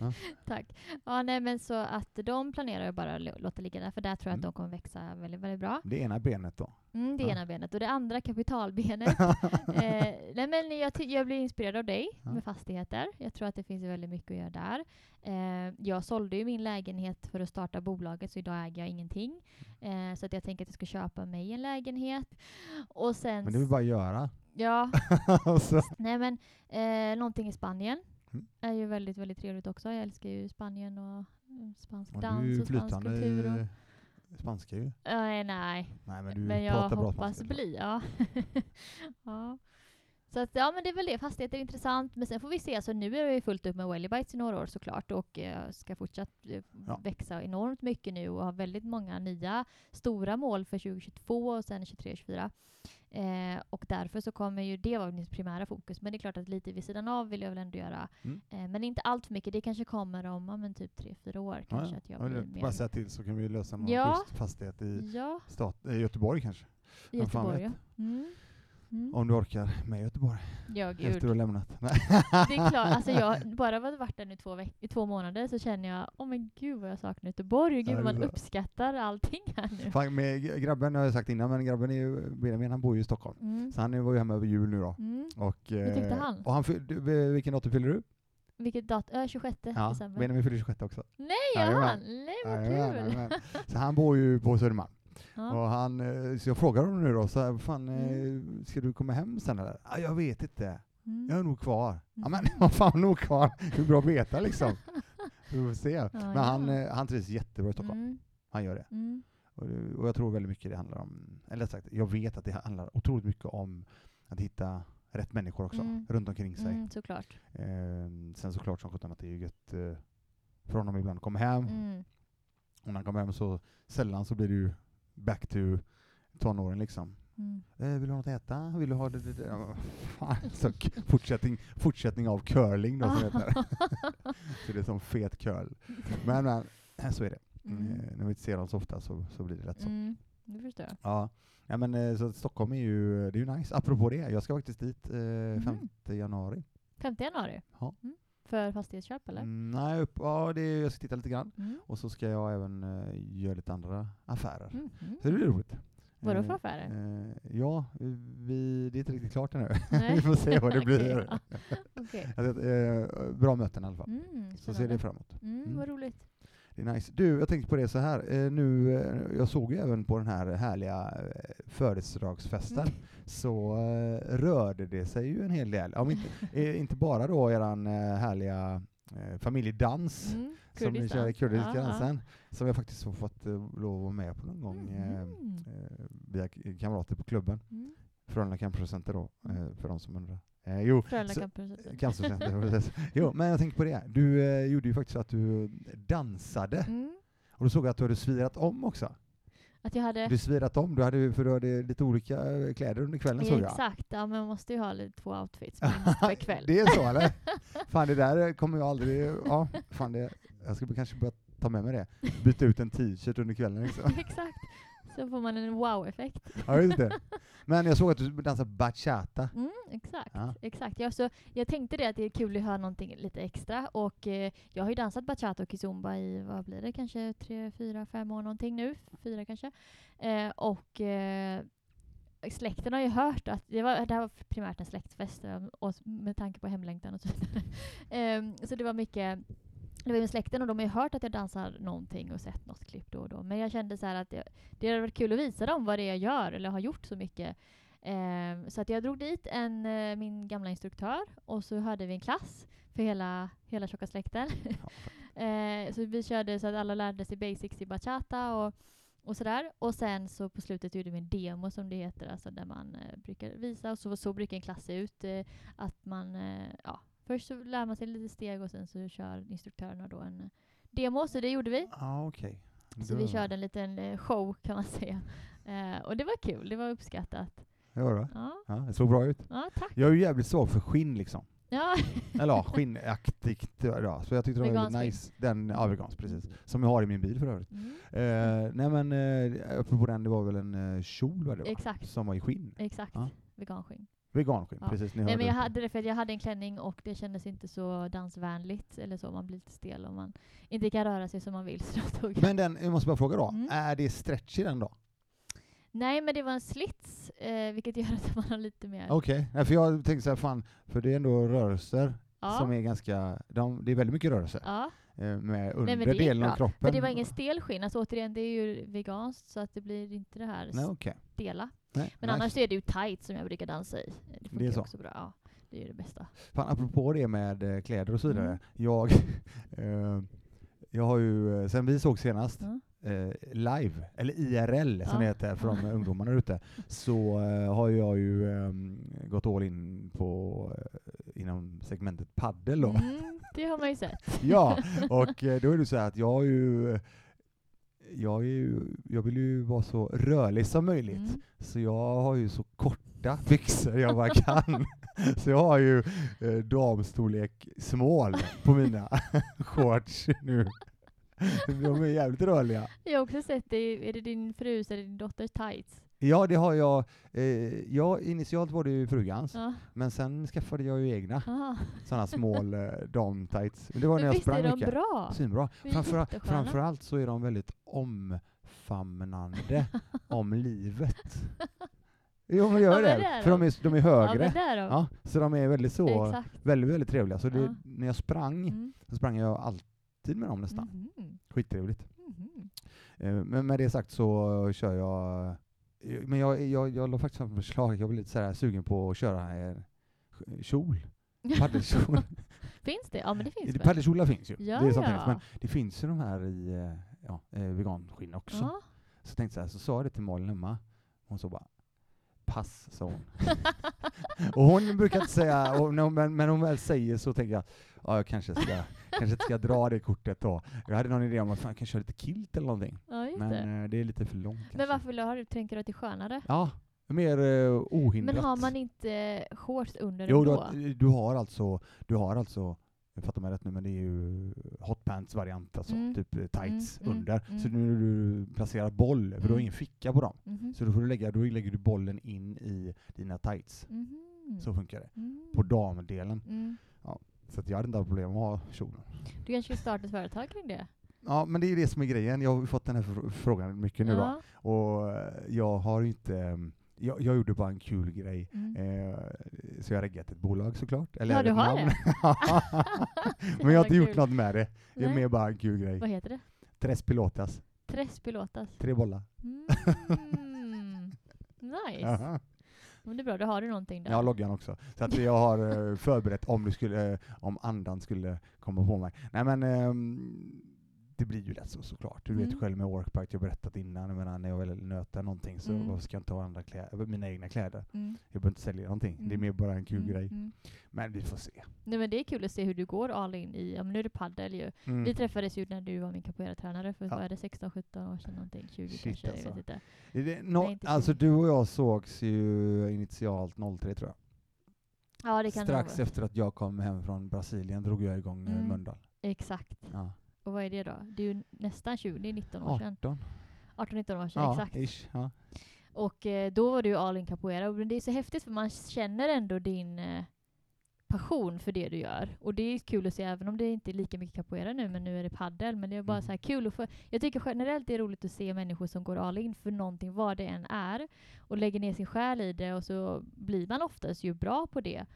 Ja. Tack. Ja, nej, men så att de planerar bara att lå- låta ligga där, för där tror jag Mm. att de kommer växa väldigt, väldigt bra. Det ena benet då. Mm, det Ja. ena benet. Och det andra kapitalbenet eh, nej men jag, jag blir inspirerad av dig Ja. med fastigheter. Jag tror att det finns väldigt mycket att göra där. Eh, jag sålde ju min lägenhet för att starta bolaget så idag äger jag ingenting. Eh, så att jag tänker att jag ska köpa mig en lägenhet. Och sen... Men det vill bara göra. Ja, (laughs) nej men eh, någonting i Spanien Mm. är ju väldigt, väldigt trevligt också. Jag älskar ju Spanien och mm, spansk Ja, dans och spansk kultur. Och, spanska ju. Nej, nej. Nej, men du Men jag bra hoppas spanska. bli, ja. (laughs) ja. Så att, ja men det är väl det, fastigheter är intressant. Men sen får vi se, alltså nu är ju fullt upp med Wellybites i några år såklart och eh, ska fortsatt eh, Ja. växa enormt mycket nu och har väldigt många nya stora mål för 2022 och sen 2023-2024. Eh, och därför så kommer ju det vara mitt primära fokus. Men det är klart att lite vid sidan av vill jag väl ändå göra. Mm. Eh, men inte allt för mycket. Det kanske kommer om ja, men typ tre fyra år kanske ja. att jag Ja, blir mer... Bara säga till så kan vi lösa någon Ja. fastighet i, Ja, stat, i Göteborg kanske. i Göteborg ja. Mm. Mm. Om du orkar med Göteborg Ja, efter gud. du har lämnat. (laughs) Det är klart, alltså jag bara varit där nu två, veck- i två månader så känner jag, åh men gud vad jag saknar Göteborg, gud vad man uppskattar allting här nu. Fan, med grabben har jag sagt innan, men grabben är ju, Benjamin han bor ju i Stockholm. Mm. Så han var ju hemma över jul nu då. Mm. Och, Hur tyckte eh, han? Och han du, vilken datum fyller du? Vilket datum? Äh, 26 Ja, december. Benjamin fyller 26 också. Nej, Jajamän. han! Nej, vad kul! jajamän. Så han bor ju på Södermalm. Ja. Och han, eh, så jag frågar honom nu då, så här, fan, Mm. eh, ska du komma hem sen eller? Ah, jag vet inte, Mm. jag är nog kvar. Ja men Mm. vad fan nog kvar? Hur bra att veta liksom. (laughs) Vi får se. Men ja. han, eh, han trivs jättebra i Stockholm. Mm. Han gör det. Mm. Och, och jag tror väldigt mycket det handlar om, eller sagt, jag vet att det handlar otroligt mycket om att hitta rätt människor också, Mm. runt omkring sig. Mm, såklart. Eh, sen såklart som sjutton att det är gött eh, för honom ibland att komma hem. Mm. Och när han kommer hem så sällan så blir det ju back to tonåren liksom. Mm. Eh, vill du ha något att äta? Vill du ha det? det, det? Ja, vad fan, (laughs) så k- fortsättning, fortsättning av curling då som heter. (laughs) så det är som fet curl. Men, men eh, så är det. Mm. Eh, när vi inte ser dem så ofta så, så blir det lätt så. Mm. Det förstår jag. Ja. ja men eh, så Stockholm är ju, det är ju nice. Apropå det, jag ska faktiskt dit eh, 5 januari. 5 januari? Ja. Mm. För fastighetsköp eller? Mm, nej, upp, ja det är, jag ska titta lite grann. Mm. Och så ska jag även eh, göra lite andra affärer. Mm. Mm. Så det blir roligt. Vadå för Eh, affärer? Eh, ja, vi, det är inte riktigt klart ännu. (laughs) Vi får se vad det (laughs) blir. Okej. (laughs) Alltså, eh, bra möten i alla fall. Mm, Så ser det fram emot. Mm, Mm. Vad roligt. Det är nice. Du, jag tänkte på det så här. Eh, nu, eh, jag såg ju även på den här härliga eh, födelsedagsfesten, Mm. så rörde det sig ju en hel del. Om inte, (laughs) inte bara då eran härliga familjedans Mm, som kurdisk kör i kurdiska dansen, som jag faktiskt har fått lov att vara med på någon gång Mhm. eh, via kamrater på klubben. Mm. Frölunda Campuscenter då, Mm. för de som undrar. Eh, jo, (laughs) precis. Jo, men jag tänker på det. Du eh, gjorde ju faktiskt så att du dansade, Mm. och då såg jag att du hade svirat om också. Att jag hade... Du svirat om, du hade, för du hade lite olika eh, kläder under kvällen såg jag. Exakt, ja, men man måste ju ha lite två outfits per (laughs) kväll. det är så eller? (laughs) Fan det där kommer jag aldrig, ja, fan det, jag ska kanske börja ta med mig det. Byta ut en t-shirt under kvällen liksom. Exakt. Så får man en wow-effekt. Ja just det. (laughs) Men jag såg att du dansade bachata. Mm, exakt. Ja. exakt. Ja, så jag tänkte det att det är kul att höra någonting lite extra och eh, jag har ju dansat bachata och kizomba i, vad blir det, kanske tre, fyra, fem år någonting nu, fyra kanske. Eh, och eh, släkten har ju hört att, det, var, det här var primärt en släktfest eh, och med tanke på hemlängtan och så vidare. (laughs) Ehm, så det var mycket det var med släkten och de har ju hört att jag dansar någonting och sett något klipp då och då. Men jag kände så att jag, det hade varit kul att visa dem vad det är jag gör eller har gjort så mycket. Ehm, så att jag drog dit en, eh, min gamla instruktör och så hade vi en klass för hela, hela tjocka släkten. (laughs) Eh, så vi körde så att alla lärde sig basics i bachata och, och sådär. Och sen så på slutet gjorde vi en demo som det heter, alltså där man eh, brukar visa. Och så, så brukar en klass se ut. Eh, att man, eh, ja, först så lär man sig lite steg och sen så kör instruktörerna då en eh, demo. Så det gjorde vi. Ja okej. Så vi körde en liten eh, show kan man säga. Eh, och det var kul, det var uppskattat. Ja, då. Ja, ja, det såg bra ut. ja tack. Jag är ju jävligt svag för skinn liksom. Ja, (laughs) Eller ja, skinnaktigt. Ja, så jag tyckte det var väldigt nice. Den, ja, vegansk precis. Som jag har i min bil för övrigt. mm, Eh, nej men, eh, apropå den, det var väl en eh, kjol var det va? exakt. Som var i skinn. Exakt. Ja. Veganskinn. Veganskinn, Ja. precis. Ni Nej, men jag hade det för att jag hade en klänning och det kändes inte så dansvänligt eller så. Man blir lite stel om man inte kan röra sig som man vill. (laughs) Så tog. Men den, jag måste bara fråga då, Mm. är det stretch i den då? Nej, men det var en slits, eh, vilket gör att man har lite mer... Okej, okay. för jag tänkte så här, fan, för det är ändå rörelser ja. som är ganska, de, det är väldigt mycket rörelse ja. eh, med men det undre gick delen av kroppen. Men det var ingen stel skinn. Alltså, återigen, det är ju veganskt så att det blir inte det här Nej, okej. stela. Nej, Men nice. annars är det ju tight som jag brukar dansa i. Det funkar är så. också bra. Ja, det är det bästa. Fan, apropå det med eh, kläder och så vidare. Mm. Jag, (laughs) eh, jag har ju, eh, sen vi såg senast, Ja. eh, live, eller IRL som Ja. det heter för de (laughs) ungdomarna där ute, så eh, har jag ju eh, gått all in på eh, inom segmentet paddel då. Mm, det har man ju sett. (laughs) Ja, och då är det så här att jag har ju jag, är ju, jag vill ju vara så rörlig som möjligt, Mm. så jag har ju så korta (laughs) byxor jag bara kan. (laughs) så jag har ju eh, damstorlek small på mina (laughs) shorts nu. De är jävligt rörliga. Jag har också sett det. Är det din frus eller din dotters tights? Ja, det har jag. Eh, ja, initialt var det ju frugans, Ja. men sen skaffade jag ju egna sådana small eh, (laughs) damtights. Men Det var när jag visst sprang är de mycket. bra? Svinbra. Framför, framförallt så är de väldigt omfamnande (laughs) om livet. Jo men gör Ja, det. det För de är, de är Ja, högre. då. Ja, så de är väldigt så, Exakt. väldigt, väldigt trevliga. Så det, Ja. när jag sprang, Mm. så sprang jag alltid med dem nästan. Mhm. Skittrevligt. Mhm. Eh, Men med det sagt så kör jag, men jag, jag, jag la faktiskt fram förslag, jag blir lite så här sugen på att köra en kjol. (laughs) Paddelkjol. finns det? Ja, men det finns väl? Paddelkjolar finns ju. Ja, det är sant ja. Men det finns ju de här i eh, ja, eh, veganskinn också. Ja. Så tänkte jag så här, så sa jag det till Malin hemma, hon så bara pass, sa hon. (laughs) och hon brukar inte säga, hon, men, men hon väl säger så tänker jag, ja jag kanske ska, kanske ska dra det kortet då. Jag hade någon idé om att jag kan köra lite kilt eller någonting. ja, just det. Men eh, det är lite för långt kanske. Men varför vill du ha det? Du att det är skönare? Ja, mer eh, ohindrat. Men har man inte shorts under Jo, ändå? du, du har alltså, du har alltså jag fattar mig rätt nu, men det är ju hotpants-variant, alltså Mm. typ eh, tights Mm, mm, under. mm. Så nu när du placerar boll, för du har Mm. ingen ficka på dem. Mhm. Så då får du lägga, då lägger du bollen in i dina tights. Mhm. Så funkar det. Mm. På damdelen. Mm. Så att jag hade inte haft problem med att ha kjolen. Du kanske ska starta ett företag kring det? Ja, men det är det som är grejen. Jag har fått den här fr- frågan mycket nu då. Ja. Och eh, jag har inte, eh, jag, jag gjorde bara en kul grej. Mm. Eh, så jag har reggat ett bolag såklart. Eller Ja, du har namn. Så (laughs) (laughs) men jag har inte gjort kul. något med det. Det är Nej. mer bara en kul grej. Vad heter det? Tres pilotas, Tres pilotas. tre bollar. Mm. (laughs) nice. Men det är bra, då har du någonting där. Jag har loggan också. Så att jag har eh, förberett om, det skulle, eh, om andan skulle komma på mig. Nej men ehm, det blir ju lätt så såklart. Du vet Mm. själv med workbike, jag har berättat innan, jag menar, när jag väl nöter någonting så Mm. varför ska jag inte ha andra kläder, mina egna kläder? Mm. Jag behöver inte sälja någonting, det är Mm. mer bara en kul Mm, grej. mm. Men vi får se. Nej, men det är kul att se hur du går all in i, ja men nu är det paddel ju. Vi träffades ju när du var min capoeira-tränare för Ja. vad är det, 16-17 år sedan någonting, 20 Shit, kanske, alltså. jag vet inte. Är det nå- Nej, inte alltså du och jag sågs ju initialt 03 tror jag. Ja det kan Strax efter att jag kom hem från Brasilien drog jag igång mm. Mm. Mölndal. Exakt. Ja. Och vad är det då? Det är ju nästan 20, det är 19 år sedan. 18. 18-19 år sedan, Ja, exakt. ish. Ja. Och eh, då var du all in capoeira. Och det är så häftigt för man känner ändå din eh, passion för det du gör. Och det är kul att se, även om det inte är lika mycket capoeira nu, men nu är det paddel. Men det är bara Mm. så här kul att få, Jag tycker generellt det är roligt att se människor som går all in för någonting, vad det än är, och lägger ner sin själ i det och så blir man oftast ju bra på det.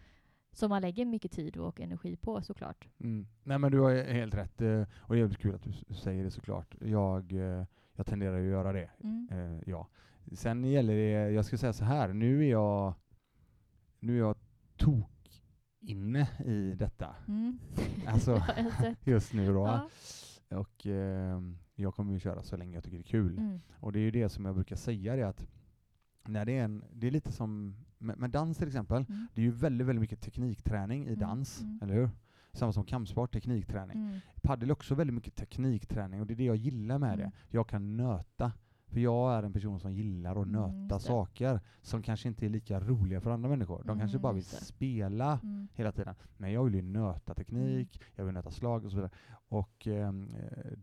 Som man lägger mycket tid och energi på såklart. Mm. Nej men du har helt rätt, eh, och det är jävligt kul att du säger det såklart. Jag, eh, jag tenderar att göra det. Mm. Eh, ja. Sen gäller det, jag ska säga så här, nu är jag, nu är jag tok inne i detta Mm. (laughs) Alltså, (laughs) just nu då. Ja. Och eh, jag kommer ju köra så länge jag tycker det är kul. Mm. Och det är ju det som jag brukar säga, det är att när det är en, det är lite som med, med dans till exempel, Mm. det är ju väldigt, väldigt mycket teknikträning i Mm, dans, mm. eller hur? Samma som kampsport, teknikträning. Mm. Padel också väldigt mycket teknikträning och det är det jag gillar med Mm. det. Jag kan nöta. För jag är en person som gillar att Mm, nöta saker som kanske inte är lika roliga för andra människor. De kanske Mm, bara vill spela Mm. hela tiden. Men jag vill ju nöta teknik, jag vill nöta slag och så vidare. Och eh,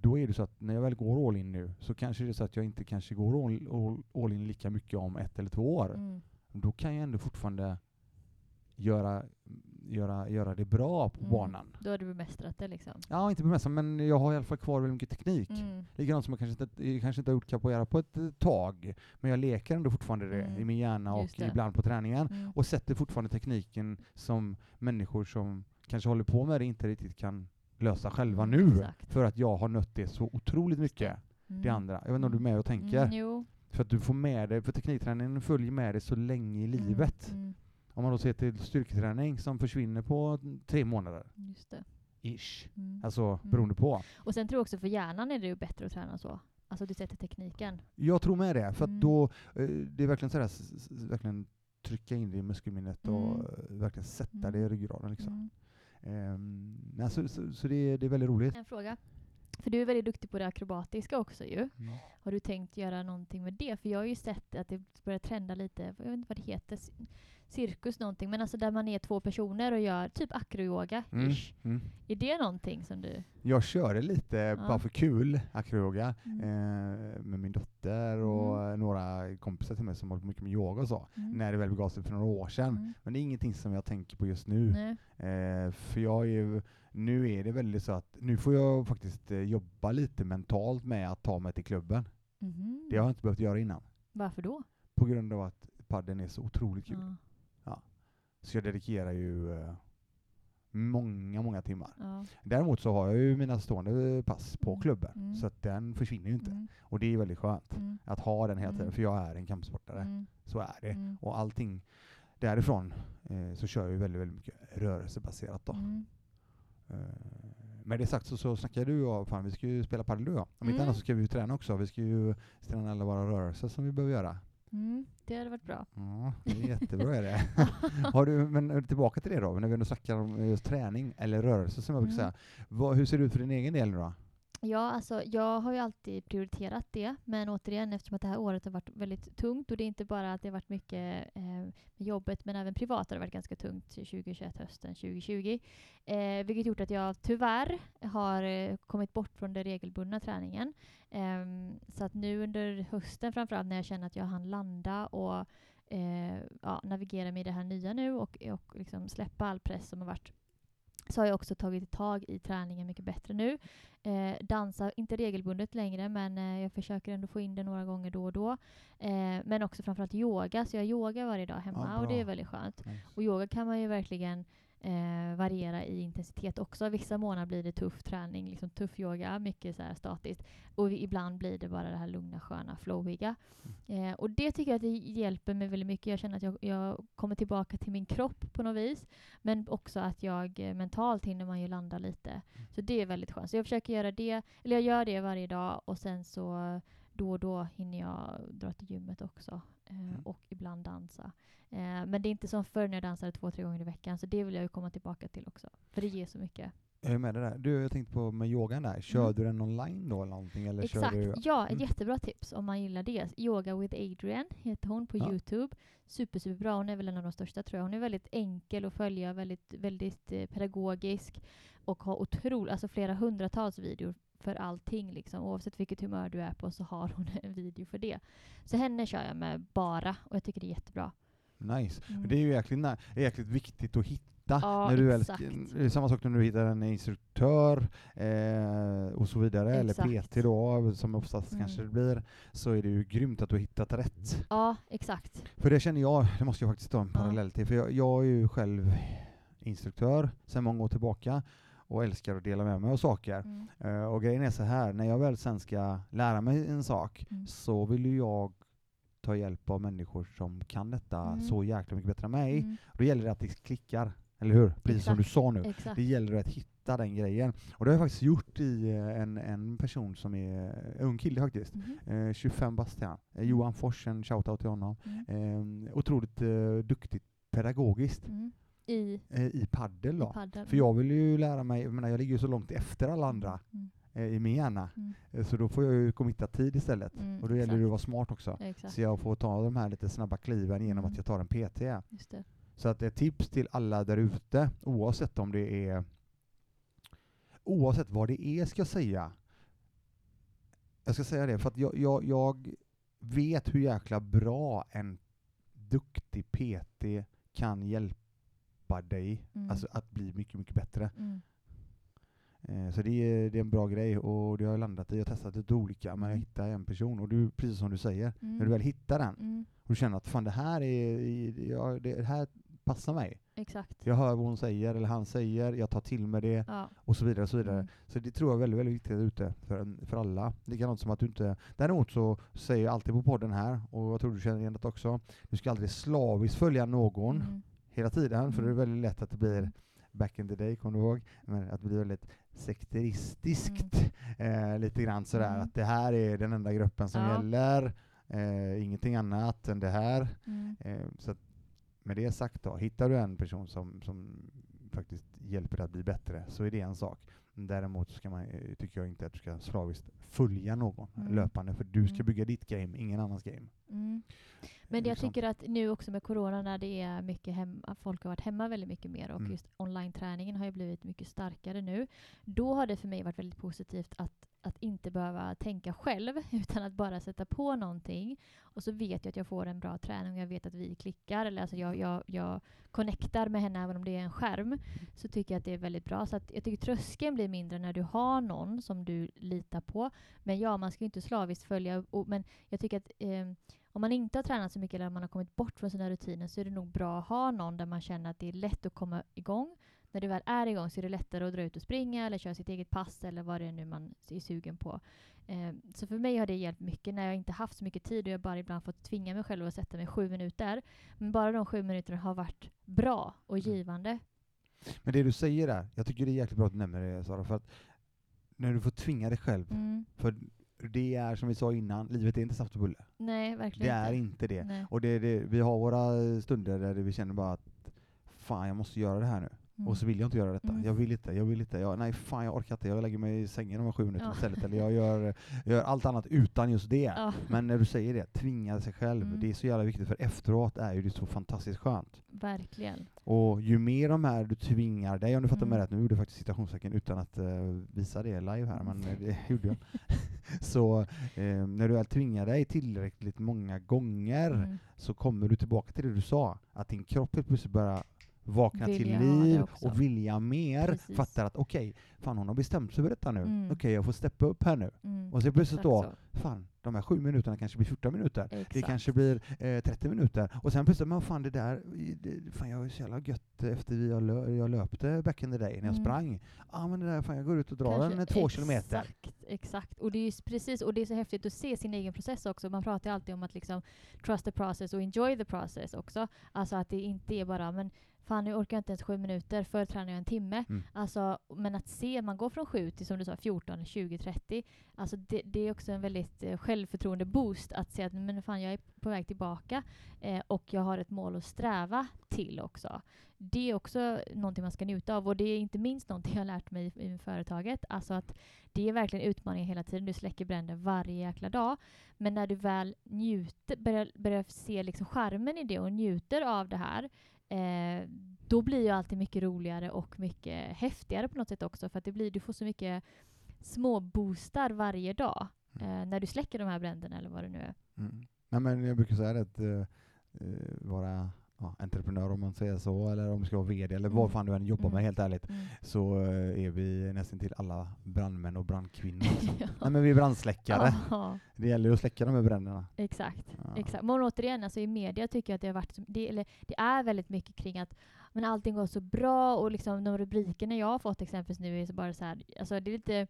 då är det så att när jag väl går all in nu så kanske det är så att jag inte kanske går all, all, all in lika mycket om ett eller två år. Mm. Då kan jag ändå fortfarande göra, göra, göra det bra på Mm. banan. Då har du bemästrat det liksom. Ja, inte bemästra, men jag har i alla fall kvar väldigt mycket teknik. Mm. Likadant som jag kanske inte, jag kanske inte har gjort capoeira på ett eh, tag, men jag leker ändå fortfarande det Mm. i min hjärna och Just det. ibland på träningen. Mm. Och sätter fortfarande tekniken som människor som kanske håller på med det inte riktigt kan lösa själva Mm, nu. exakt. För att jag har nött det så otroligt mycket, det Mm. andra. Jag vet inte om du är med och tänker? Mm, jo. För att du får med dig, för teknikträningen följer med dig så länge i Mm, livet. Mm. Om man då ser till styrketräning som försvinner på tre månader, Just det. ish. Mm. Alltså beroende på. Och sen tror jag också för hjärnan är det ju bättre att träna så. Alltså du sätter tekniken. Jag tror med det, för att Mm. då, eh, det är verkligen sådär, verkligen trycka in det i muskelminnet och Mm. eh, verkligen sätta Mm. det i ryggraden liksom. Mm. Ehm, men så, så, så det, är, det är väldigt roligt. En fråga. För du är väldigt duktig på det akrobatiska också ju. Mm. Har du tänkt göra någonting med det? För jag har ju sett att det börjar trenda lite, jag vet inte vad det heter, cirkus någonting, men alltså där man är två personer och gör typ acroyoga Mm. Mm. Är det någonting som du... Jag körde lite bara för kul, acroyoga, Mm. eh, med min dotter och eh, några kompisar till mig som håller på mycket med yoga och så, Mm. när det väl begav sig för några år sedan. Mm. Men det är ingenting som jag tänker på just nu. Eh, för jag är ju, nu är det väldigt så att, nu får jag faktiskt eh, jobba lite mentalt med att ta mig till klubben. Mhm. Det har jag inte behövt göra innan. Varför då? På grund av att padden är så otroligt kul. Ja. Så jag dedikerar ju eh, många, många timmar. Ja. Däremot så har jag ju mina stående pass på Mm. klubben, Mm. så att den försvinner ju inte. Mm. Och det är väldigt skönt Mm. att ha den hela tiden, Mm. för jag är en kampsportare. Mm. Så är det. Och allting därifrån eh, så kör jag ju väldigt, väldigt mycket rörelsebaserat då. Eh, med det sagt så, så snackar du och fan vi ska ju spela padel du och jag. Om inte annat så ska vi ju träna också. Vi ska ju träna alla våra rörelser som vi behöver göra. Mm. Det hade varit bra. Ja, det är jättebra är det. (laughs) Har du, men tillbaka till det då, när vi ändå snackar om just träning eller rörelse som jag brukar Mm. säga. Vad, hur ser det ut för din egen del nu då? Ja, alltså jag har ju alltid prioriterat det, men återigen eftersom att det här året har varit väldigt tungt och det är inte bara att det har varit mycket eh, med jobbet men även privat har det varit ganska tungt 2021 hösten 2020. Eh, vilket gjort att jag tyvärr har eh, kommit bort från den regelbundna träningen. Eh, så att nu under hösten framförallt när jag känner att jag hann landa och eh, ja, navigera med det här nya nu och, och liksom släppa all press som har varit så har jag också tagit tag i träningen mycket bättre nu. Eh, dansar inte regelbundet längre men eh, jag försöker ändå få in det några gånger då och då. Eh, men också framförallt yoga, så jag yogar varje dag hemma Ja, och det är väldigt skönt. Och yoga kan man ju verkligen eh, variera i intensitet också. Vissa månader blir det tuff träning, liksom tuff yoga, mycket så här statiskt. Och ibland blir det bara det här lugna, sköna, flowiga. Mm. Eh, och det tycker jag att det hjälper mig väldigt mycket. Jag känner att jag, jag kommer tillbaka till min kropp på något vis. Men också att jag eh, mentalt hinner man ju landa lite. Mm. Så det är väldigt skönt. Så jag försöker göra det, eller jag gör det varje dag och sen så då och då hinner jag dra till gymmet också. Eh, Mm. Och ibland dansa. Eh, men det är inte som förr när jag dansade två, tre gånger i veckan. Så det vill jag ju komma tillbaka till också. För det ger så mycket. Jag är med det där. Du, jag tänkte på med yogan där. Kör du den online då eller någonting? Eller Mm. Exakt. Du... Ja, ett Mm. jättebra tips om man gillar det. Yoga with Adrian heter hon på Ja. Youtube. Super, superbra. Hon är väl en av de största tror jag. Hon är väldigt enkel att följa, väldigt, väldigt eh, pedagogisk och har otroligt, alltså flera hundratals videor för allting liksom. Oavsett vilket humör du är på så har hon (laughs) en video för det. Så henne kör jag med bara och jag tycker det är jättebra. Nice. Mm. Det är ju jäkligt, viktigt att hitta. Ja, när du väl, exakt. är samma sak när du hittar en instruktör eh, och så vidare, eller Exakt. PT då, som oftast Mm. kanske det blir, så är det ju grymt att du har hittat rätt. Ja, exakt. För det känner jag, det måste jag faktiskt ta en parallell till, för jag, jag är ju själv instruktör sedan många år tillbaka och älskar att dela med mig av saker. Mm. Eh, och grejen är så här, när jag väl sen ska lära mig en sak Mm. så vill ju jag ta hjälp av människor som kan detta Mm. så jäkla mycket bättre än mig. Mm. Då gäller det att det klickar, eller hur? Precis som du Exakt. sa nu. Exakt. Det gäller att hitta den grejen. Och det har jag faktiskt gjort i eh, en, en person som är en ung kille faktiskt. Mhm. Eh, 25 bast är han. Eh, Mm. Johan Fors, en shoutout till honom. Mm. Eh, otroligt eh, duktigt pedagogiskt Mm. I, eh, i paddel i då. paddeln. För jag vill ju lära mig, jag menar jag ligger ju så långt efter alla andra Mm. eh, i min hjärna. Mm. Eh, Så då får jag ju committa tid istället. Mm, Och då gäller det exakt. att vara smart också. Exakt. Så jag får ta de här lite snabba kliven genom Mm. att jag tar en PT. Det. Så att ett tips till alla där ute, oavsett om det är oavsett vad det är ska jag säga. Jag ska säga det för att jag, jag, jag vet hur jäkla bra en duktig PT kan hjälpa dig Mm. alltså att bli mycket, mycket bättre. Mm. Eh, Så det är, det är en bra grej och det har jag landat i. Jag har testat lite olika men jag Mm. hittar en person och du, precis som du säger, Mm. när du väl hittar den Mm. och du känner att fan det här, är, ja, det här passar mig. Exakt. Jag hör vad hon säger eller han säger, jag tar till mig det Ja. och så vidare. och Så vidare. Mm. Så det tror jag är väldigt, väldigt viktigt ute för, för alla. Likadant som att du inte... Däremot så säger jag alltid på podden här, och jag tror du känner igen det också, du ska aldrig slaviskt följa någon Mm. Hela tiden, för det är Mm. väldigt lätt att det blir back in the day, kommer du ihåg? Men att det blir väldigt sekteristiskt, eh, lite grann sådär, Mm. att det här är den enda gruppen som Ja. gäller, eh, ingenting annat än det här. Mm. Eh, så att med det sagt då, hittar du en person som, som faktiskt hjälper dig att bli bättre så är det en sak. Däremot ska man, eh, tycker jag inte att du ska slaviskt följa någon Mm. löpande för du ska Mm. bygga ditt game, ingen annans game. Mm. Men jag Liksom. tycker att nu också med corona när det är mycket hem, folk har varit hemma väldigt mycket mer och Mm. just online-träningen har ju blivit mycket starkare nu. Då har det för mig varit väldigt positivt att, att inte behöva tänka själv (laughs) utan att bara sätta på någonting och så vet jag att jag får en bra träning och jag vet att vi klickar eller alltså jag, jag, jag connectar med henne även om det är en skärm så tycker jag att det är väldigt bra. Så att jag tycker tröskeln blir mindre när du har någon som du litar på. Men ja, man ska ju inte slaviskt följa. Och, men jag tycker att eh, om man inte har tränat så mycket eller om man har kommit bort från sina rutiner så är det nog bra att ha någon där man känner att det är lätt att komma igång. När du väl är igång så är det lättare att dra ut och springa eller köra sitt eget pass eller vad det är nu man är sugen på. Eh, så för mig har det hjälpt mycket när jag inte haft så mycket tid och jag bara ibland fått tvinga mig själv att sätta mig sju minuter. Men bara de sju minuterna har varit bra och Mm. givande. Men det du säger där, jag tycker det är jäkligt bra att du nämner det Sara, för att när du får tvinga dig själv, Mm. för det är som vi sa innan, livet är inte saft och bulle. Nej, Det verkligen är inte. inte det. Nej. Och det, det, vi har våra stunder där vi känner bara att fan jag måste göra det här nu. Mm. Och så vill jag inte göra detta. Mm. Jag vill inte, jag vill inte. Jag, nej fan jag orkar inte. Jag lägger mig i sängen här sju minuterna Ja. istället. Eller jag gör, jag gör allt annat utan just det. Ja, Men när du säger det, tvinga sig själv. Mm. Det är så jävla viktigt för efteråt är ju det så fantastiskt skönt. verkligen. Och ju mer de här du tvingar dig, om du fattar mig Mm. rätt, nu gjorde jag faktiskt citationstecken utan att eh, visa det live här, men eh, det gjorde jag. (laughs) så eh, när du väl tvingar dig tillräckligt många gånger Mm. så kommer du tillbaka till det du sa, att din kropp helt plötsligt börjar vakna Vilja till det liv och vilja mer, Precis. fattar att okej, fan hon har bestämt sig för detta nu, Mm. okej jag får steppa upp här nu. Mm. Och så plötsligt Exakt då, så. fan, de här sju minuterna kanske blir 14 minuter. Det Exakt. kanske blir eh, 30 minuter. Och sen plötsligt, men fan det där, det, fan jag var så jävla gött efter vi jag, lö, jag löpte back in the day när jag Mm. sprang. Ja men det där, fan jag går ut och drar Kanske- en två kilometer. Exakt, exakt. Och det är precis, och det är så häftigt att se sin egen process också. Man pratar ju alltid om att liksom trust the process och enjoy the process också. Alltså att det inte är bara, men fan nu orkar jag inte ens sju minuter, förr tränade jag en timme. Mm. Alltså, men att se, man går från sju till som du sa 14, 20, 30. Alltså det, det är också en väldigt eh, självförtroende boost att se att men fan jag är på väg tillbaka eh, och jag har ett mål att sträva till också. Det är också någonting man ska njuta av och det är inte minst någonting jag lärt mig i, i företaget. Alltså att det är verkligen utmaningar hela tiden. Du släcker bränder varje jäkla dag. Men när du väl njuter, börjar, börjar se liksom charmen i det och njuter av det här eh, då blir ju alltid mycket roligare och mycket häftigare på något sätt också. För att det blir, du får så mycket små boostar varje dag Mm. eh, när du släcker de här bränderna eller vad det nu är. Mm. Nej, men jag brukar säga det att eh, eh, vara ja, entreprenör om man säger så, eller om du ska vara VD eller vad Mm. fan du än jobbar med Mm. helt ärligt, Mm. så eh, är vi nästan till alla brandmän och brandkvinnor. (laughs) Liksom. Ja. Nej men vi är brandsläckare. Ja, Det gäller ju att släcka de här bränderna. exakt. Ja. Exakt. Men återigen, alltså i media tycker jag att det har varit, det, eller det är väldigt mycket kring att men allting går så bra och liksom de rubrikerna jag har fått exempelvis nu är så bara så här, alltså det är lite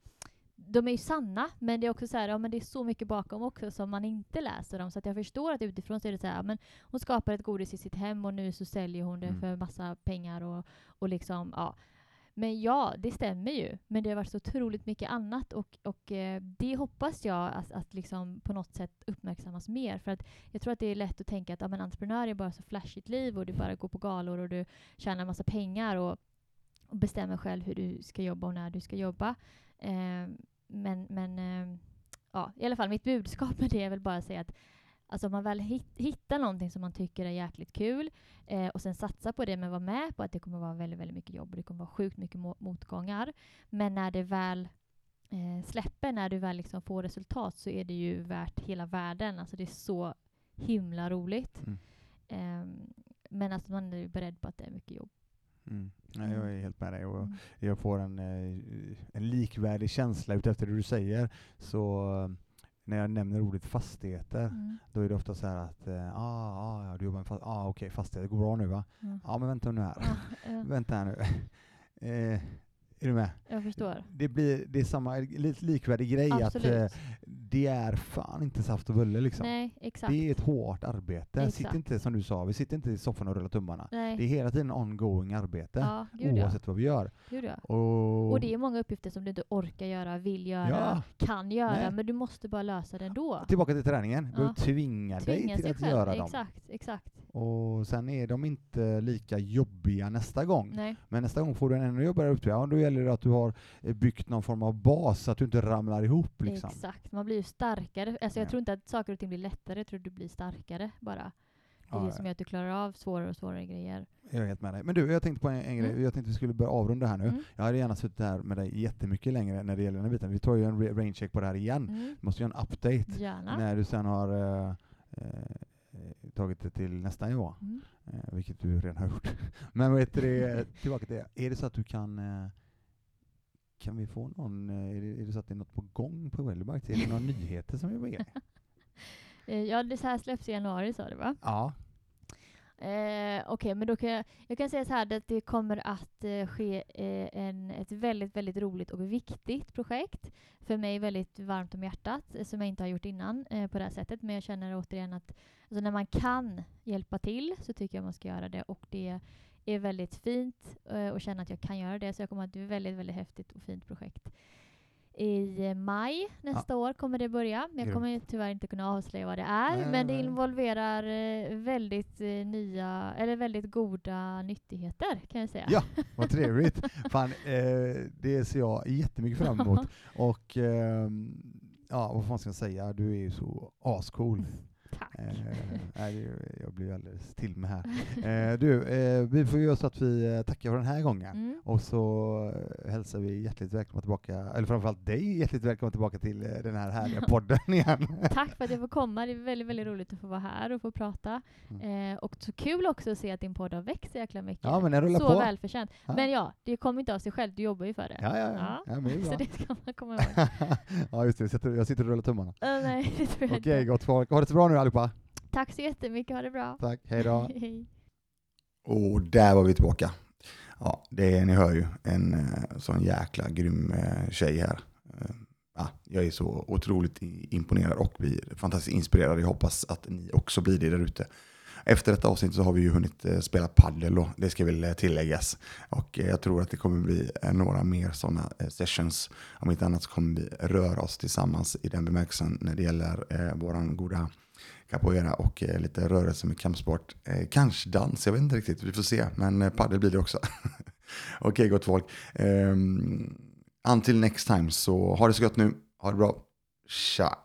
de är ju sanna, men det är också så här, ja, men det är så mycket bakom också som man inte läser om. Så att jag förstår att utifrån så är det så här, ja, men hon skapar ett godis i sitt hem och nu så säljer hon det Mm. för massa pengar och, och liksom, ja. Men ja, det stämmer ju. Men det har varit så otroligt mycket annat och, och eh, det hoppas jag att, att liksom på något sätt uppmärksammas mer. För att jag tror att det är lätt att tänka att ja, men entreprenör är bara så flashigt liv och du bara går på galor och du tjänar massa pengar och, och bestämmer själv hur du ska jobba och när du ska jobba. Eh, men men eh, ja, i alla fall mitt budskap med det är väl bara att säga att Alltså om man väl hit, hittar någonting som man tycker är jäkligt kul eh, och sen satsar på det men var med på att det kommer vara väldigt, väldigt mycket jobb och det kommer vara sjukt mycket mo- motgångar. Men när det väl eh, släpper, när du väl liksom får resultat så är det ju värt hela världen. Alltså det är så himla roligt. Mm. Ehm, men att man är beredd på att det är mycket jobb. Mm. Nej, jag är helt med dig och Mm. jag får en, eh, en likvärdig känsla utefter det du säger. Så när jag nämner ordet fastigheter, Mm. då är det ofta så här att eh, ah, ah, ja, du jobbar med fast ah, okej, fastigheter, går bra nu va? Ja. Ja, men vänta nu här. Ja, eh, (laughs) vänta här nu. (laughs) eh, är du med? jag förstår. Det blir det är samma, lite likvärdig grej att Absolut. eh, det är fan inte saft och bulle liksom. Nej, exakt. Det är ett hårt arbete. Sitt Exakt. inte, som du sa, vi sitter inte i soffan och rullar tummarna. Nej. Det är hela tiden ongoing arbete, ja, gud ja. oavsett vad vi gör. Gud ja. Och, Och det är många uppgifter som du inte orkar göra, vill göra, Ja. kan göra, Nej. men du måste bara lösa det ändå. Tillbaka till träningen, Ja. du tvingar dig till att själv. göra dem. Exakt, exakt. Och sen är de inte lika jobbiga nästa gång. Nej, Men nästa gång får du en ännu jobbigare uppgift. Ja, då det att du har eh, byggt någon form av bas så att du inte ramlar ihop liksom. exakt. Man blir ju starkare. Alltså jag Ja. tror inte att saker och ting blir lättare, jag tror du blir starkare bara. Det är Ja, det som gör att du klarar av svårare och svårare grejer. Jag är helt med dig. Men du, jag tänkte på en, en grej. Mm. Jag tänkte vi skulle börja avrunda här nu. Mm. Jag hade gärna suttit här med dig jättemycket längre när det gäller den här biten. Vi tar ju en ra- range check på det här igen. Mm. Vi måste göra en update Gärna. när du sen har eh, eh, tagit det till nästa nivå. Mm. Eh, vilket du redan har gjort. (laughs) Men vad heter det, tillbaka till det. Är det så att du kan eh, kan vi få någon, eh, är det, är det så att det är något på gång på Wellbike? Är det några (laughs) nyheter som är på gång? Eh, Ja, det här släpps i januari sa du va? Ja. Eh, Okej, men då kan jag, jag kan säga så här att det kommer att eh, ske eh, en, ett väldigt, väldigt roligt och viktigt projekt. För mig väldigt varmt om hjärtat, som jag inte har gjort innan eh, på det här sättet. Men jag känner återigen att alltså, när man kan hjälpa till så tycker jag man ska göra det. Och det är väldigt fint eh, att känna att jag kan göra det. Så jag kommer att det är ett väldigt, väldigt häftigt och fint projekt. I eh, maj nästa år kommer det börja. Men jag kommer tyvärr inte kunna avslöja vad det är. Nej, men det involverar eh, väldigt eh, nya, eller väldigt goda nyttigheter kan jag säga. Ja, (laughs) vad trevligt. Fan, eh, det ser jag jättemycket fram emot. (laughs) Och ehm, ja, vad fan ska jag säga? Du är ju så ascool. Tack. Eh, jag blir alldeles till med här. Eh, du, eh, vi får göra så att vi eh, tackar för den här gången. Mm. Och så eh, hälsar vi hjärtligt välkomna tillbaka, eller framförallt dig hjärtligt välkommen tillbaka till eh, den här härliga (laughs) podden igen. Tack för att jag får komma. Det är väldigt, väldigt roligt att få vara här och få prata. Eh, och så kul också att se att din podd har växt så jäkla mycket. Ja, men den rullar så på. välförtjänt. Ja. Men ja, det kommer inte av sig själv. Du jobbar ju för det. Ja, ja, ja. Ja. ja (laughs) Så det ska man komma ihåg. (laughs) ja, just det. Jag sitter, och rullar tummarna. Äh, nej, det tror jag Okej, inte. gott folk. Ha det så bra nu allihopa. Tack så jättemycket. Ha det bra. Tack, hej då. (laughs) Hej. Och där var vi tillbaka. Ja, det är, ni hör ju, en eh, sån jäkla grym eh, tjej här. Eh, Ja, jag är så otroligt imponerad och blir fantastiskt inspirerad. Jag hoppas att ni också blir det där ute. Efter detta avsnitt så har vi ju hunnit spela paddel och det ska väl tilläggas. Och jag tror att det kommer bli några mer sådana sessions. Om inte annat så kommer vi röra oss tillsammans i den bemärkelsen när det gäller våran goda capoeira och eh, lite rörelse med kampsport. Eh, kanske dans, jag vet inte riktigt, vi får se. Men eh, paddel blir det också. (laughs) Okej gott folk. Um, until next time så ha det så gott nu. Ha det bra. Tja.